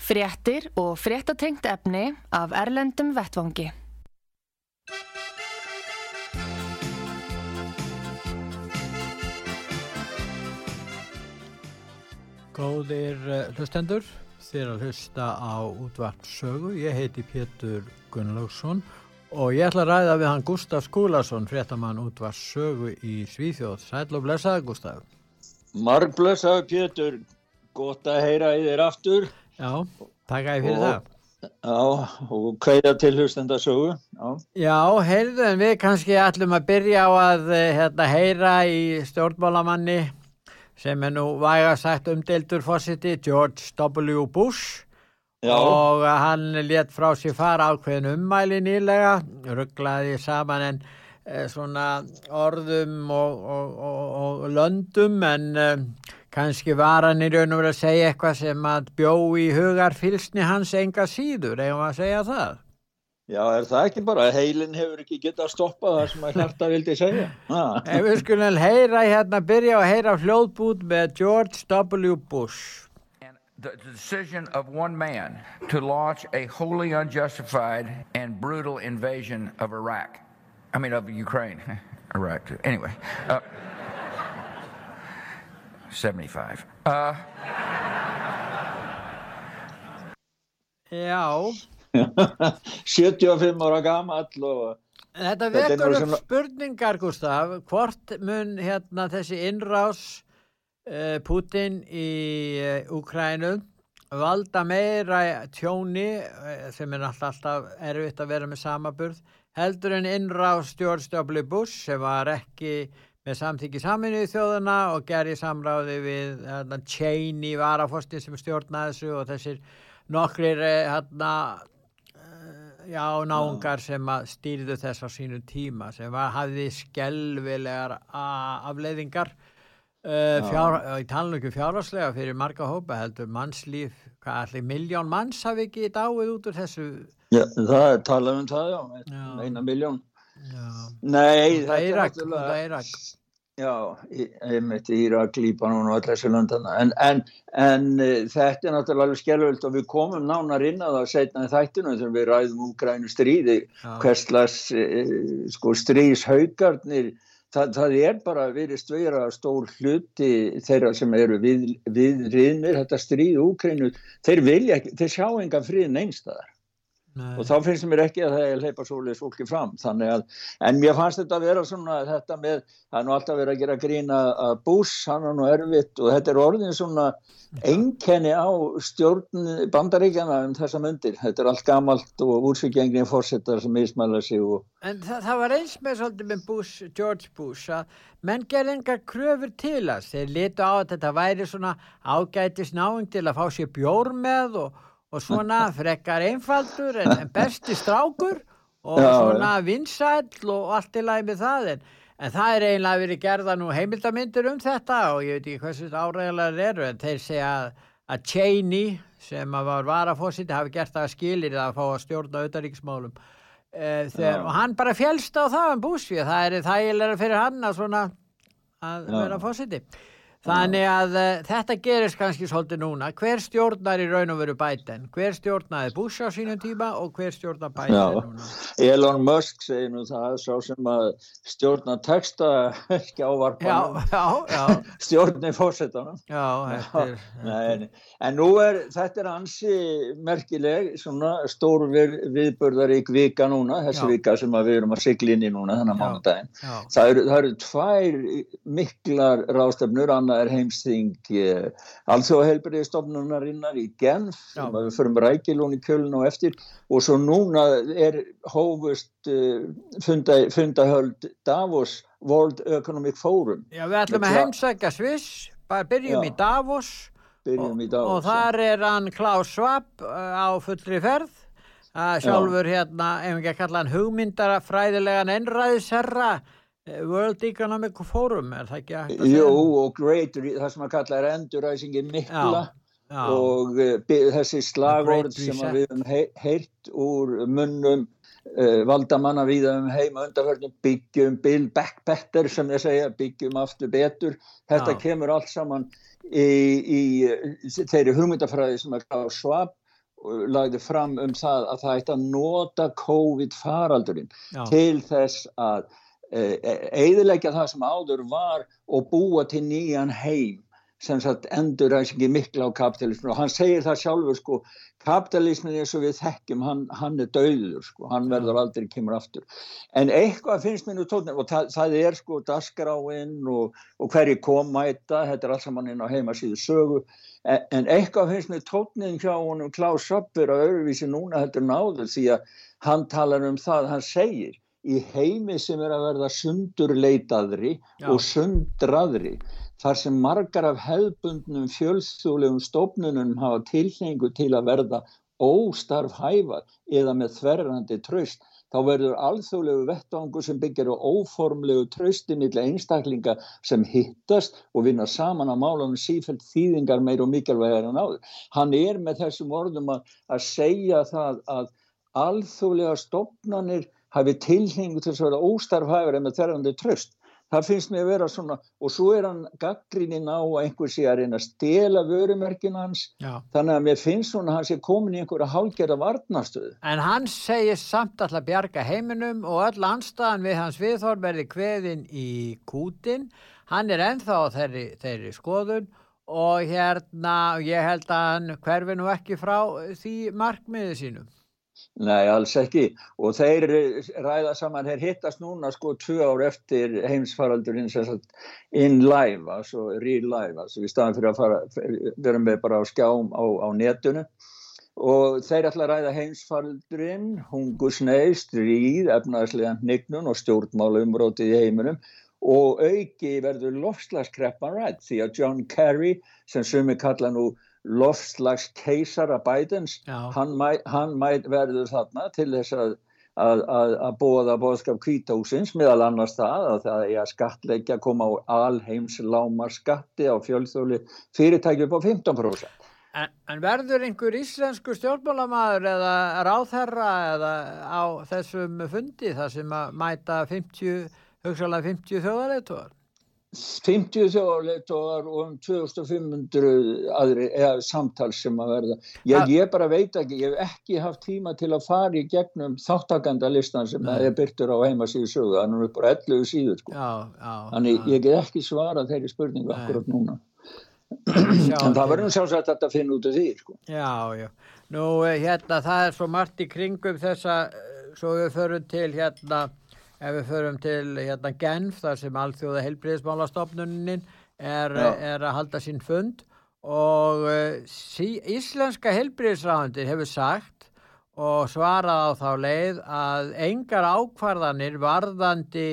Fréttir og fréttatengt efni af Erlendum Vettvangi. Góðir uh, hlustendur, þér að hlusta á útvart sögu. Ég heiti Pétur Gunnlaugsson og ég ætla að ræða við hann Gustaf Skúlason, fréttamann útvart sögu í Svíþjóð. Sæl og blessaði Gustaf. Marg blessaði Pétur, gott að heyra í þér aftur. Já, takk að ég fyrir Og- það. Já, og kveða til hlustenda sögu. Já, Já, heyrðu, en við kannski ætlum að byrja á að eh, hérna, heyra í stjórnmálamanni sem er nú væga sagt umdeildur fósiti, George W. Bush já, og hann let frá sér fara ákveðin ummæli nýlega, rugglaði saman en eh, svona orðum og, og, og, og löndum en kannski var hann í raun og verið að segja eitthvað sem að bjó í hugar fylsni hans enga síður, eigum að segja það. já, er það ekki bara að heilin hefur ekki getað að stoppa það sem að hjarta vildi segja? Ha. En við skulum heyra hérna, byrja að heyra hljóðbút með George W. Bush. And the the decision of one man to launch a wholly unjustified and brutal invasion of Iraq. I mean, of Ukraine. Iraq, too. Anyway. Uh, 75. Uh, Já, 75 ára gamall og þetta nú upp svona- spurningar, Gustaf, hvort mun hérna þessi innrás uh, Putin í uh, Úkrænu valda meira tjóni uh, sem er alltaf, alltaf erfitt að vera með samaburð heldur en innrás George W. Bush sem var ekki með samþyggi saminuði þjóðana og gerði samráði við hérna, Cheney varafostin sem stjórnaði þessu og þessir nokkrir eh, hérna, eh, já, náungar sem stýrðu þess á sínu tíma sem var, hafði skelvilegar afleiðingar uh, fjár, í talnöku fjárhagslega fyrir marga hópa heldur mannslíf, hvað allir miljón manns hafi ekki dáið út úr þessu? Já, það er talað um það, já, Já. eina miljón. Nei, þetta er Írak, Já, einmitt Írak, Líbanon og allir þessu löndana. En, en, en uh, þetta er náttúrulega alveg skelvöld og við komum nánar inn að það setna í þættinu þegar við ræðum úgrænu stríði, Já. hverslas uh, sko, stríðshaugarnir, það, það er bara verið stvera stór hluti þeirra sem eru við, viðriðnir, þetta stríð úgrænu, þeir vilja ekki, þeir sjá engan friðin einstæðar Nei. og þá finnst mér ekki að það er að hleypa svoleiðis fólki fram að, en mér fannst þetta að vera svona þetta með, það er nú alltaf verið að gera grína að Bush, hann er nú erfitt og þetta er orðin svona einkenni á stjórn bandaríkjana um þessa myndir, þetta er allt gamalt og úrsvíkjengni fórsetar sem mismæla sig og En það, það var eins með svolítið með Bush, George Bush að menn gerði engar kröfur til þess. Þeir litu á að þetta væri svona ágætis náing til að fá sér bjór með og, og svona frekkar einfaldur en, en besti strákur og Já, svona vinsæll og allt í lagi með það en, en það er eiginlega verið gerða nú heimildamindir um þetta og ég veit ekki hversu áræðilega eru en þeir segja að, að Cheney sem að var varafósiti hafi gert það skilir að fá að stjórna auðaríksmálum Uh, þegar, Já. og hann bara fjælst á það um að það er þægilega fyrir hann að svona að Já. vera fósiti þannig að uh, þetta gerist kannski svolítið núna. Hver stjórnar í raun og veru Biden? Hver stjórnaði Bush á sínum tíma og hver stjórnar Já. núna? Elon Musk segir nú það sá sem að stjórna texta ekki já, ávarpanum já, já, stjórni fórsetanum já, er Nei, en nú er þetta er ansi merkileg svona stór við, viðbörðarík vika núna, þessi Já. vika sem við erum að sigla inn í núna þennan Já. mánudaginn. Já, það eru, eru tvær miklar ráðstefnur, annað er heimsþing eh, alþjóðaheilbriðistofnunarinnar í Genf Já. við förum rækilón í kjölun og eftir. Og svo núna er hófust uh, funda, fundahöld Davos World Economic Forum. Já, við ætlum að heimsækja Sviss. Bara byrjum Já. í Davos. Byrjum og, í Davos og þar er hann Klaus Schwab uh, á fullri ferð. Að sjálfur hérna, ef ekki að kalla hann hugmyndara fræðilegan einræðisherra. eh, World Economic Forum, er það ekki að segja? Jú, og great, það sem að kalla er enduræsingi mikla já, já. og uh, þessi slagord sem við hefum heyrt úr munnum uh, valdamanna við um heima undarförnum byggjum, bil, backbetter sem ég segja, byggjum aftur betur, þetta já. kemur allt saman í, í, í þeirri hugmyndafræði sem að Klaus Schwab lagði fram um það að það ætti að nota COVID faraldurinn Já. til þess að eiðilegja e, það sem áður var og búa til nýjan heim sem sagt enduræsingi mikla á kapitalismin og hann segir það sjálfur sko kapitalismin eins og við þekkjum hann, hann er dauður sko, hann verður aldrei kemur aftur, en eitthvað finnst mér nú tóknir og það, það er sko daskráinn og, og hverji kom mæta, þetta er alls saman inn á heimasíðu sögu, en, en eitthvað finnst mér tóknin hjá honum Klaus Söppur að öðruvísi núna heldur náður því að hann talar um það, hann segir í heimi sem er að verða sundurleitaðri Já. og sundraðri þar sem margar af hefðbundnum fjölþjóðlegum stofnunum hafa tilhengu til að verða óstarf hæfar eða með þverrandi tröst, þá verður alþjóðlegu vettangu sem byggir á óformlegu trösti milla einstaklinga sem hittast og vinna saman á málunum sífælt þýðingar meir og mikilvægar en áður. Hann er með þessum orðum að, að segja það að alþjóðlega stofnanir hafi tilhengu til að verða óstarf hæfar eða með þverrandi tröst það finnst mér að vera svona og svo er hann gaggrininn á að einhver sé að reyna að stela vörumerkin hans. Já. þannig að mér finnst svona að hann sé komin í einhverja hálgjörða varnastöðu En hann segir samt alltaf bjarga heiminum og öll anstaðan við hans viðhorf verði kveðin í kútin hann er enþá þeirri, þeirri skoðun og hérna ég held að hann hverfi nú ekki frá því markmiði sínum Nei, alls ekki. Og þeir ræða saman, þeir hittast núna sko tvö ár eftir heimsfaraldurinn in live, altså real live, altså í staðan fyrir að fara, vera með bara á skjám á, á netunu og þeir ætla að ræða heimsfaraldurinn, hungursneið, stríð, efnaðslega nignun og stjórnmála umrótið í heiminum. Og auki verður lofslagskreppan rætt því að John Kerry sem sumi kalla nú lofslags keisara Bidens hann, mæ, hann mæt verður þarna til þess að að, að, að bóða bóðskap kvítahúsins meðal annars það að það er að skattleggja koma á alheims lámar skatti á fjölþjóli fyrirtæki upp á 15%. En, en verður einhver íslensku stjórnmálamæður eða ráðherra eða á þessum fundi þar sem að mæta 50, hugsalega 50 þjóðaleitóðar? 50 þjóðarleitóðar og um 2500 aðri, eða samtal sem að verða ég, ég bara veit ekki, ég hef ekki haft tíma til að fara í gegnum þáttakandalistan sem Nei. er byrtur á heimasíðu sögu þannig að það er bara 11 síður sko. já, já, þannig já. ég get ekki svara þeirri spurningu akkurat núna en það verður sjálfsagt að finna út af því sko. Já, já, nú eh, hérna það er svo margt í kringum þessa, eh, svo við förum til hérna ef við förum til hérna Genf þar sem allþjóða heilbriðismálastofnunin er, er að halda sín fund og uh, sí, Íslenska heilbriðisræðandir hefur sagt og svarað á þá leið að engar ákvarðanir varðandi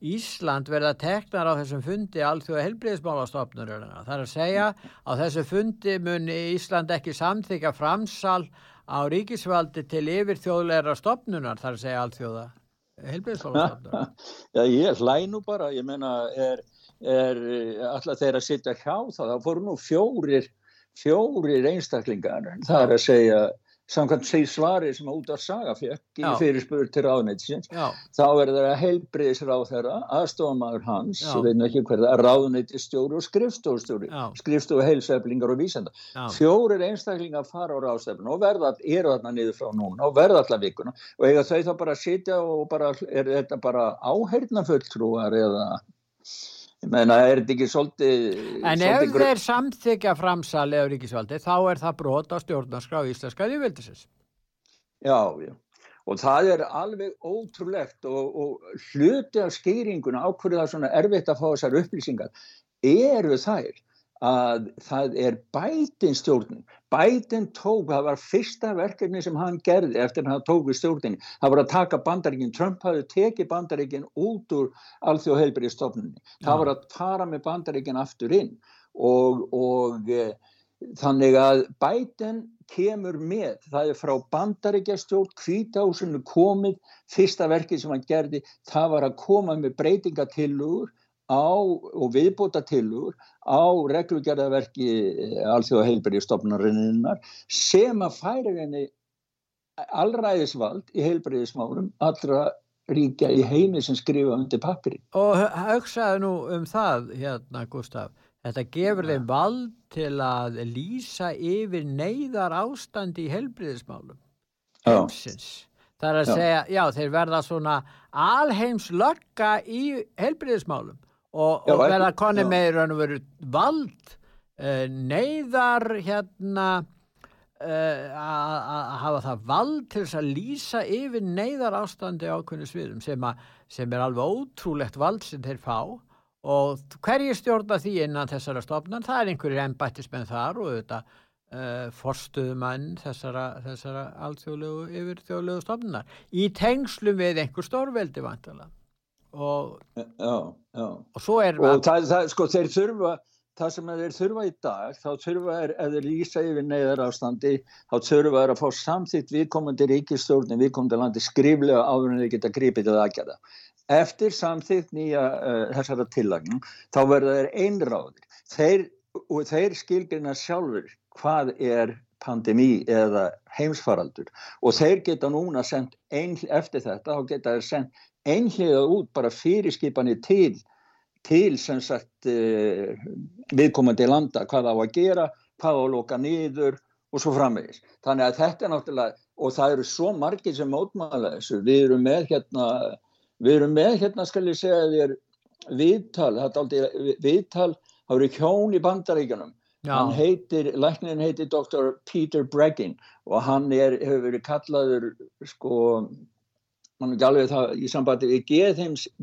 Ísland verða teknar á þessum fundi allþjóða heilbriðismálastofnurina. Það er að segja á þessu fundi mun Ísland ekki samþykja framsal á ríkisvaldi til yfir þjóðleira stofnunar, þar að segja allþjóða helbriðsfólkstofnun? Já, ég hlæ nú bara, ég meina, er, er alltaf þeirra að sitja hjá það, þá fóru nú fjórir, fjórir einstaklingar, það er að segja, samkvæmt segi svari sem út af saga fekk í fyrirspurður til ráðnættisins, þá er það heilbriðisráð þeirra, aðstofamæður hans, ég veit ekki hverða, ráðnættistjóri og skrifstofstjóri, skrifstofu heilseflingar og vísenda. Fjórir einstaklingar fara á ráðstefnu og verða, eru þarna niður frá núna og verða allar vikuna og eiga þau þá bara að sitja og bara, er þetta bara áheirna fulltrúar eða Ég meina, er þetta ekki svolítið... En ef þeir samþykja framsali á ríkisvaldi, þá er það brot á stjórnarskrá íslenska þjóðvildisins. Já, já. Og það er alveg ótrúlegt og, og hluti af skýringuna ákveður það svona erfitt að fá þessar upplýsingar eru þær að það er bætin stjórnin. Bætin tók, það var fyrsta verkefni sem hann gerði eftir að hann tók við stjórninni. Það var að taka bandaríkinn, Trump hafði tekið bandaríkinn út úr alþjóðheilbyrjastofnunni. Það var að fara með bandaríkinn aftur inn og, og, þannig að bæten kemur með, það er frá bandaríkjastjórn, kvítahúsinu komið, fyrsta verkið sem hann gerði, það var að koma með breytingatillur á, og viðbútatillur á reglugjörðaverki alþjóða heilbyrjastofnarinnar sem að færa henni allræðisvald í heilbyrjasmálum allra ríkja í heimi sem skrifa undir pappiri. Og hugsaðu nú um það hérna Gustaf, þetta gefur þeim vald til að lýsa yfir neyðar ástandi í helbriðismálum heimsins. Það er að já. segja, já þeir verða svona alheims lögga í helbriðismálum og, og verða konni með raun og veru vald uh, neyðar hérna Uh, að hafa það vald til þess að lýsa yfir neyðar ástandi ákveðinu sviðum sem, a, sem er alveg ótrúlegt vald sem þeir fá. Og hverjir stjórna því innan þessara stofnan, það er einhverjir ennbættismenn þar og þetta uh, forstuðumann þessara, þessara alþjóðlegu yfir þjóðlegu stofnunar í tengslum við einhver stórveldi vantala og, já, já. og svo er og það, það, sko þeir þurfa það sem þeir þurfa í dag, þá þurfa þeir, ef þeir lýsa yfir neyðar ástandi, þá þurfa þeir að fá samþýtt viðkomandi ríkistjórnum, viðkomandi landi skriflega áður en þeir geta grípið til aðgjada. Eftir samþýtt nýja uh, þessara tillagnum, þá verða þeir einráðir. Þeir, og þeir skilgjörna sjálfur hvað er pandemí eða heimsfaraldur og þeir geta núna sendt ein, eftir þetta, þá geta þeir sendt einhlega út bara fyrirskipanir til til sem sagt uh, viðkomandi landa hvað á að gera, hvað á að loka niður og svo framvegis. Þannig að þetta er náttúrulega, og það eru svo margir sem mótmála þessu, við erum með hérna, við erum með hérna skal ég segja þér viðtal, þetta er aldrei viðtal, það eru hjón í bandaríkanum, hann heitir, læknin heitir Dr. Peter Breggin og hann er, hefur verið kallaður sko, mann ekki alveg það í sambandi við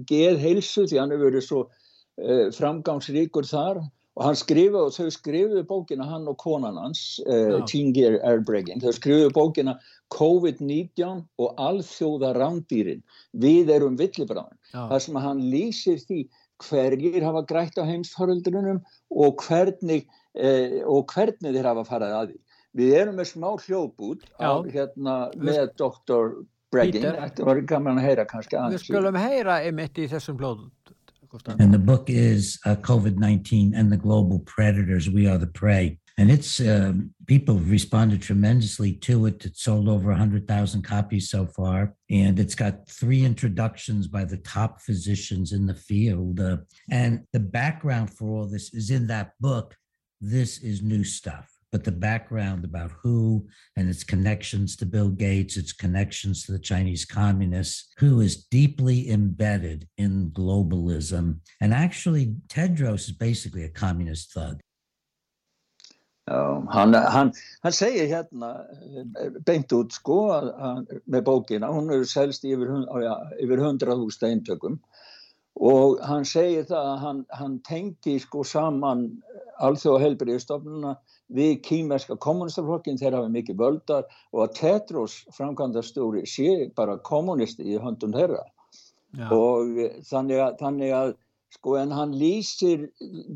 geðheilsu því hann hefur verið svo uh, framgangsríkur þar. Og hann skrifaði og þau skrifuðu bókina hann og konan hans uh, Tingier Airbregging, þau skrifuðu bókina COVID-19 og alþjóða rándýrin, við erum villibráðin, þar sem hann lýsir því hverjir hafa grætt á heimsfaröldunum og hvernig uh, og hvernig þeir hafa farað að því. Við erum með smá hljóðbút á, hérna, með Dr. Bregging, þetta var gaman að heyra kannski Við skulum heyra einmitt í þessum hljóðbút And the book is uh, COVID 19 and the Global Predators We Are the Prey. And it's uh, people responded tremendously to it. It's sold over 100,000 copies so far. And it's got three introductions by the top physicians in the field. Uh, and the background for all this is in that book. This is new stuff but the background about who and its connections to Bill Gates, its connections to the Chinese communists, who is deeply embedded in globalism. And actually, Tedros is basically a communist thug. Já, hann, hann, hann segir hérna beint út sko að, að, með bókina, hún er selst yfir, yfir 100.000 eintökum og hann segir það að hann, hann tengi sko saman alþjóða helbriðistofnuna við kýmerska kommunistaflokkin þeir hafa mikið völdar og að Tetros framkvæmdastjóri sé bara kommunisti í höndum þeirra Já. og þannig að, þannig að sko en hann lýsir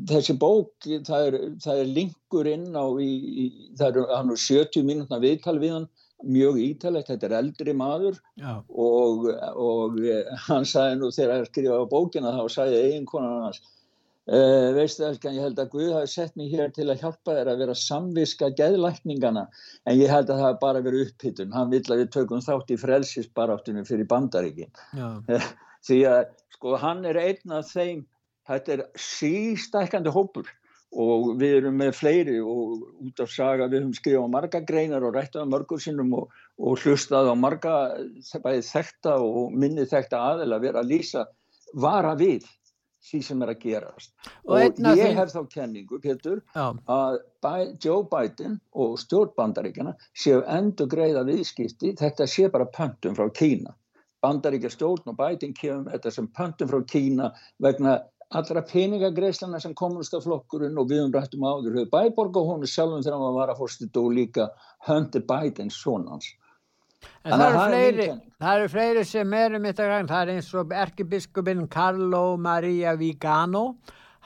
þessi bók það er, það er linkur inn á í, í, það er hann er 70 mínútna viðtal við hann mjög ítalegt, þetta er eldri maður og, og hann sagði nú þegar hann skrifaði bókina þá sagði eiginkonan hans Uh, veistu elskan, ég held að Guð hafi sett mér hér til að hjálpa þér að vera samviska geðlækningana en ég held að það hafi bara verið upphittun hann vill að við tökum þátt í frelsisbaráttunum fyrir bandaríkin. Því að sko hann er einn af þeim þetta er sístækandi hópur og við erum með fleiri og út af saga við höfum skrifað á marga greinar og rættað á mörgur sinnum og, og hlustað á marga bæði þekta og minni þekta aðeil að vera að lýsa vara við því sem er að gerast. Og, og ég því... hef þá kenningu Petur Já. að Joe Biden og stjórnbandaríkjana séu endur greiða viðskipti. Þetta sé bara pöntum frá Kína. Bandaríkja stjórn og Biden kemur þetta sem pöntum frá Kína vegna allra peningagreislana sem komast af flokkurinn og við umrættum áður höfðu bæborg og hún er sjálfum þegar hann var að fórstu og líka Hunter Bidens sonans En það eru, fleiri, það eru fleiri sem eru mitt að gang, það er eins og erkebiskupin Carlo Maria Vigano,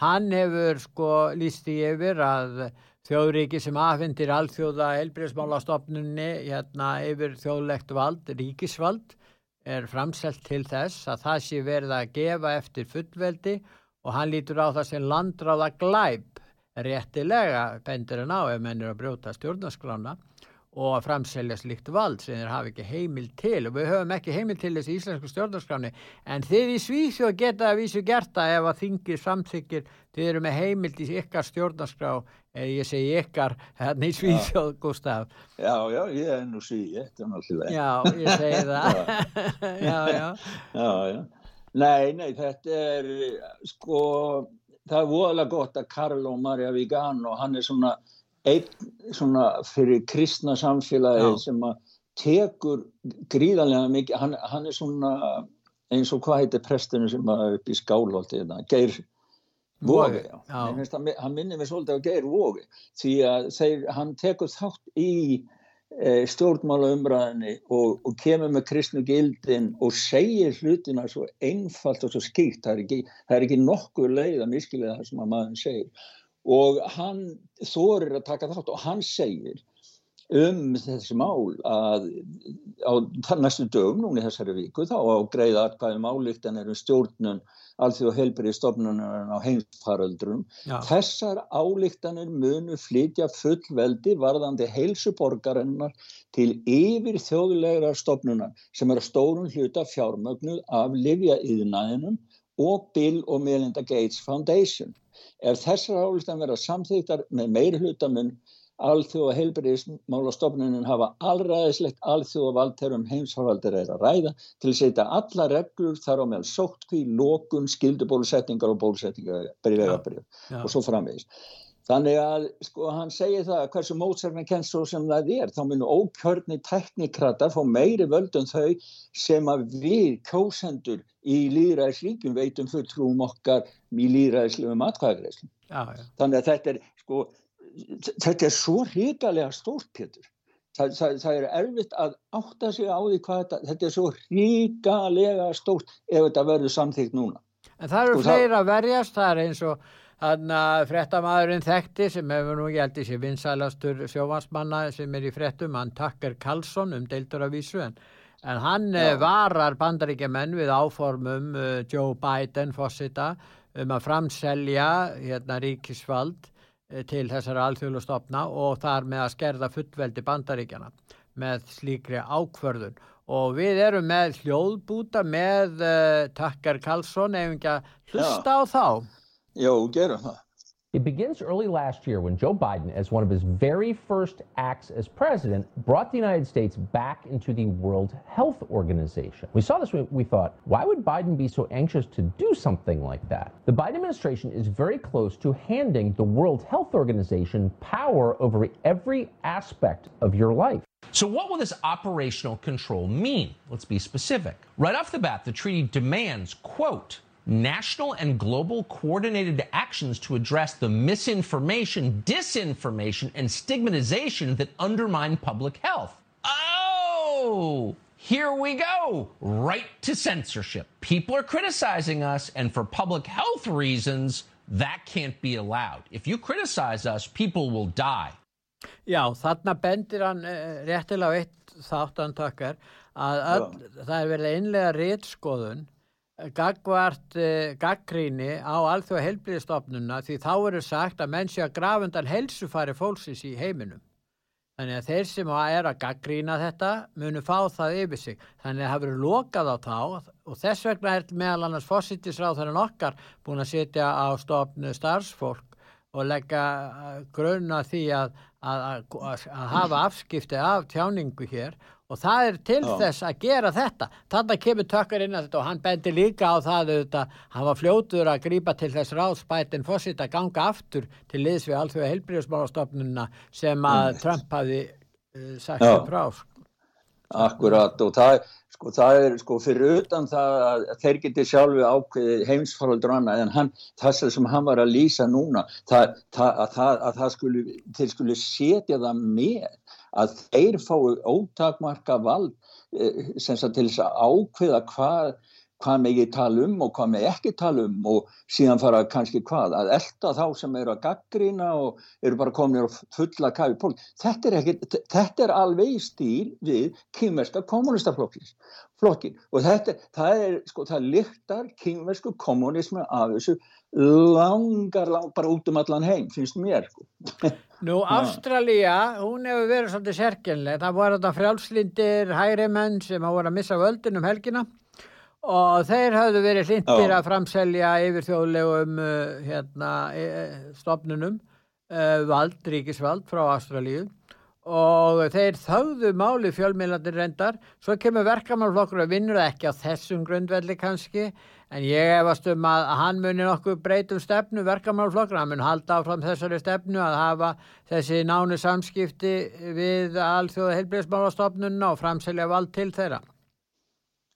hann hefur sko lísti yfir að þjóðríki sem aðfindir alþjóða helbriðsmálastofnunni hérna yfir þjóðlegt vald, ríkisvald er framselt til þess að það sé verið að gefa eftir fullveldi og hann lítur á það sem landráða glæp. Réttilega bendur en á ef menn er að brjóta stjórnarskrána og að framselja slikt vald sem þeir hafa ekki heimil til. Og við höfum ekki heimil til þessi íslensku stjórnarskráni en þið í Svíþjóð geta að vísu gert að ef að þingir samþykir þið eru með heimil til ykkar stjórnarskrá eða ég segi ykkar hérna í Svíþjóð, já. Gustaf Já, já, ég er nú Svíð Já, ég segi það. Já, já. Já, já Nei, nei, þetta er sko, það er voðalega gott að Carlo Maria Vigano, hann er svona einn svona fyrir kristna samfélagi Já. sem að tekur gríðarlega mikið, hann, hann er svona eins og hvað heitir prestinu sem er upp í skálholti, hérna, Geir Vógi, hann minnir mig svolítið á Geir Vógi, því að þeir, hann tekur þátt í e, stjórnmála umræðinni og, og kemur með kristnu gildin og segir hlutina svo einfalt og svo skýrt, það er ekki, það er ekki nokkuð leið að miskilega það sem að maður segir. Og hann þorir að taka þátt og hann segir um þessi mál að á næstu dögum núni þessari viku þá á greið aðkvæðum álíktan er um stjórnun alþjóð helbrið stofnunar á heimsfaröldrum. Þessar álíktanir munu flytja fullveldi varðandi heilsuborgarinnar til yfir þjóðulegra stofnunar sem er að stórun hluta fjármögnuð af Livja Íðinæðinum og Bill og Melinda Gates Foundation. Ef þessar álustan verða samþýttar með meiri hlutamun alþjóða heilbyrðismálastofnunin hafa allraðislegt alþjóða valdterum heimsfarvaldir er að ræða til að setja alla reglur þar á meðal sóttkví, lókun, skildubólusetningar og bólusetningar og svo framvegis. Þannig að sko hann segir það að hversu mótsarfinn kennst svo sem það er þá munum ókjörni teknikratar fá meiri völdum þau sem að við kjósendur í líðræðisríkjum veitum fulltrúum okkar í líðræðislegum atkvæðagreifslum. Þannig að þetta er sko þetta er svo hrigalega stórt Pétur. Það, það, það er erfitt að átta sig á því hvað þetta, þetta er svo hrigalega stórt ef þetta verður samþýgt núna. En það eru sko, fleira að verjast, það er eins og Þannig að frettamæðurinn þekkti sem hefur nú gælt í sér vinsælastur sjóvansmanna sem er í frettum, hann takkar Karlsson um deildur af vísu en, en hann Já. Eh, varar bandaríkjaman við áformum uh, Joe Biden fósita um að framselja hérna, ríkisvald uh, til þessara alþjóðlustofna og þar með að skerða fullveldi bandaríkjana með slíkri ákvörðun og við erum með hljóðbúta með uh, takkar Karlsson ef ekki að hlusta Já. á þá. Yo, gerum það. It begins early last year when Joe Biden, as one of his very first acts as president, brought the United States back into the World Health Organization. We saw this, we thought, why would Biden be so anxious to do something like that? The Biden administration is very close to handing the World Health Organization power over every aspect of your life. So, what will this operational control mean? Let's be specific. Right off the bat, the treaty demands, quote, national and global coordinated actions to address the misinformation, disinformation, and stigmatization that undermine public health. Oh, here we go. Right to censorship. People are criticizing us, and for public health reasons, that can't be allowed. If you criticize us, people will die. Já, þarna bendir hann uh, réttilega eitt þáttantakar að, að það er verið einlega réttskoðun gagvart uh, gaggríni á alþjóða helbriðstofnuna því þá eru sagt að menn sé að grafundan helsufari fólksins í heiminum. Þannig að þeir sem er að gaggrína þetta munu fá það yfir sig. Þannig að það verður lokað á þá og þess vegna er meðal annars fósittisráð þannig okkar búin að setja á stofnu starfsfólk og leggja eh, grunna því að, að, að, að hafa afskipti af tjáningu hér og það er til Já. þess að gera þetta þannig kemur tökkar inn að þetta og hann bendi líka á það auðvitað hann var fljótur að grípa til þess ráðspætin fósitt að ganga aftur til liðs við alþjóða heilbríðsmálastofnununa sem að mm. Trump hafi uh, sagt um frá Akkurat og það, sko, það er sko fyrir utan það að þeir geti sjálfi ákveði heimsfárhaldur og annað en hann, það sem hann var að lýsa núna það, það, að, að það skuli, þeir skuli setja það með að þeir fái ótakmarka vald eh, sem sagt til þess að ákveða hvað hvað með ég tala um og hvað með ekki tala um og síðan fara kannski hvað að elda þá sem eru að gaggrina og eru bara komin og fulla kafi pól. Þetta er, ekki, þetta er alveg í stíl við kynverska kommunistaflokkin og þetta það er sko það lyktar kynversku kommunismi af þessu langar, langar bara út um allan heim finnst mér sko. Nú Ástralja, hún hefur verið svolítið sérkjönlega, það voru þetta frjálslindir hægri menn sem hafa voru að missa völdin um helgina og þeir hafðu verið hlindir að framselja yfir þjóðlegum uh, hérna, e, e, stopnunum uh, vald, ríkisvald frá Ástralíu og þeir þauðu máli fjölmiðlandir reyndar. Svo kemur verkamannflokkur að vinnur ekki á þessum grundvelli kannski en ég hefast um að hann muni nokkuð breytum stefnu verkamannflokkur hann mun halda áfram þessari stefnu að hafa þessi nánu samskipti við alþjóða heilbreyðsmálastofnunna og framselja vald til þeirra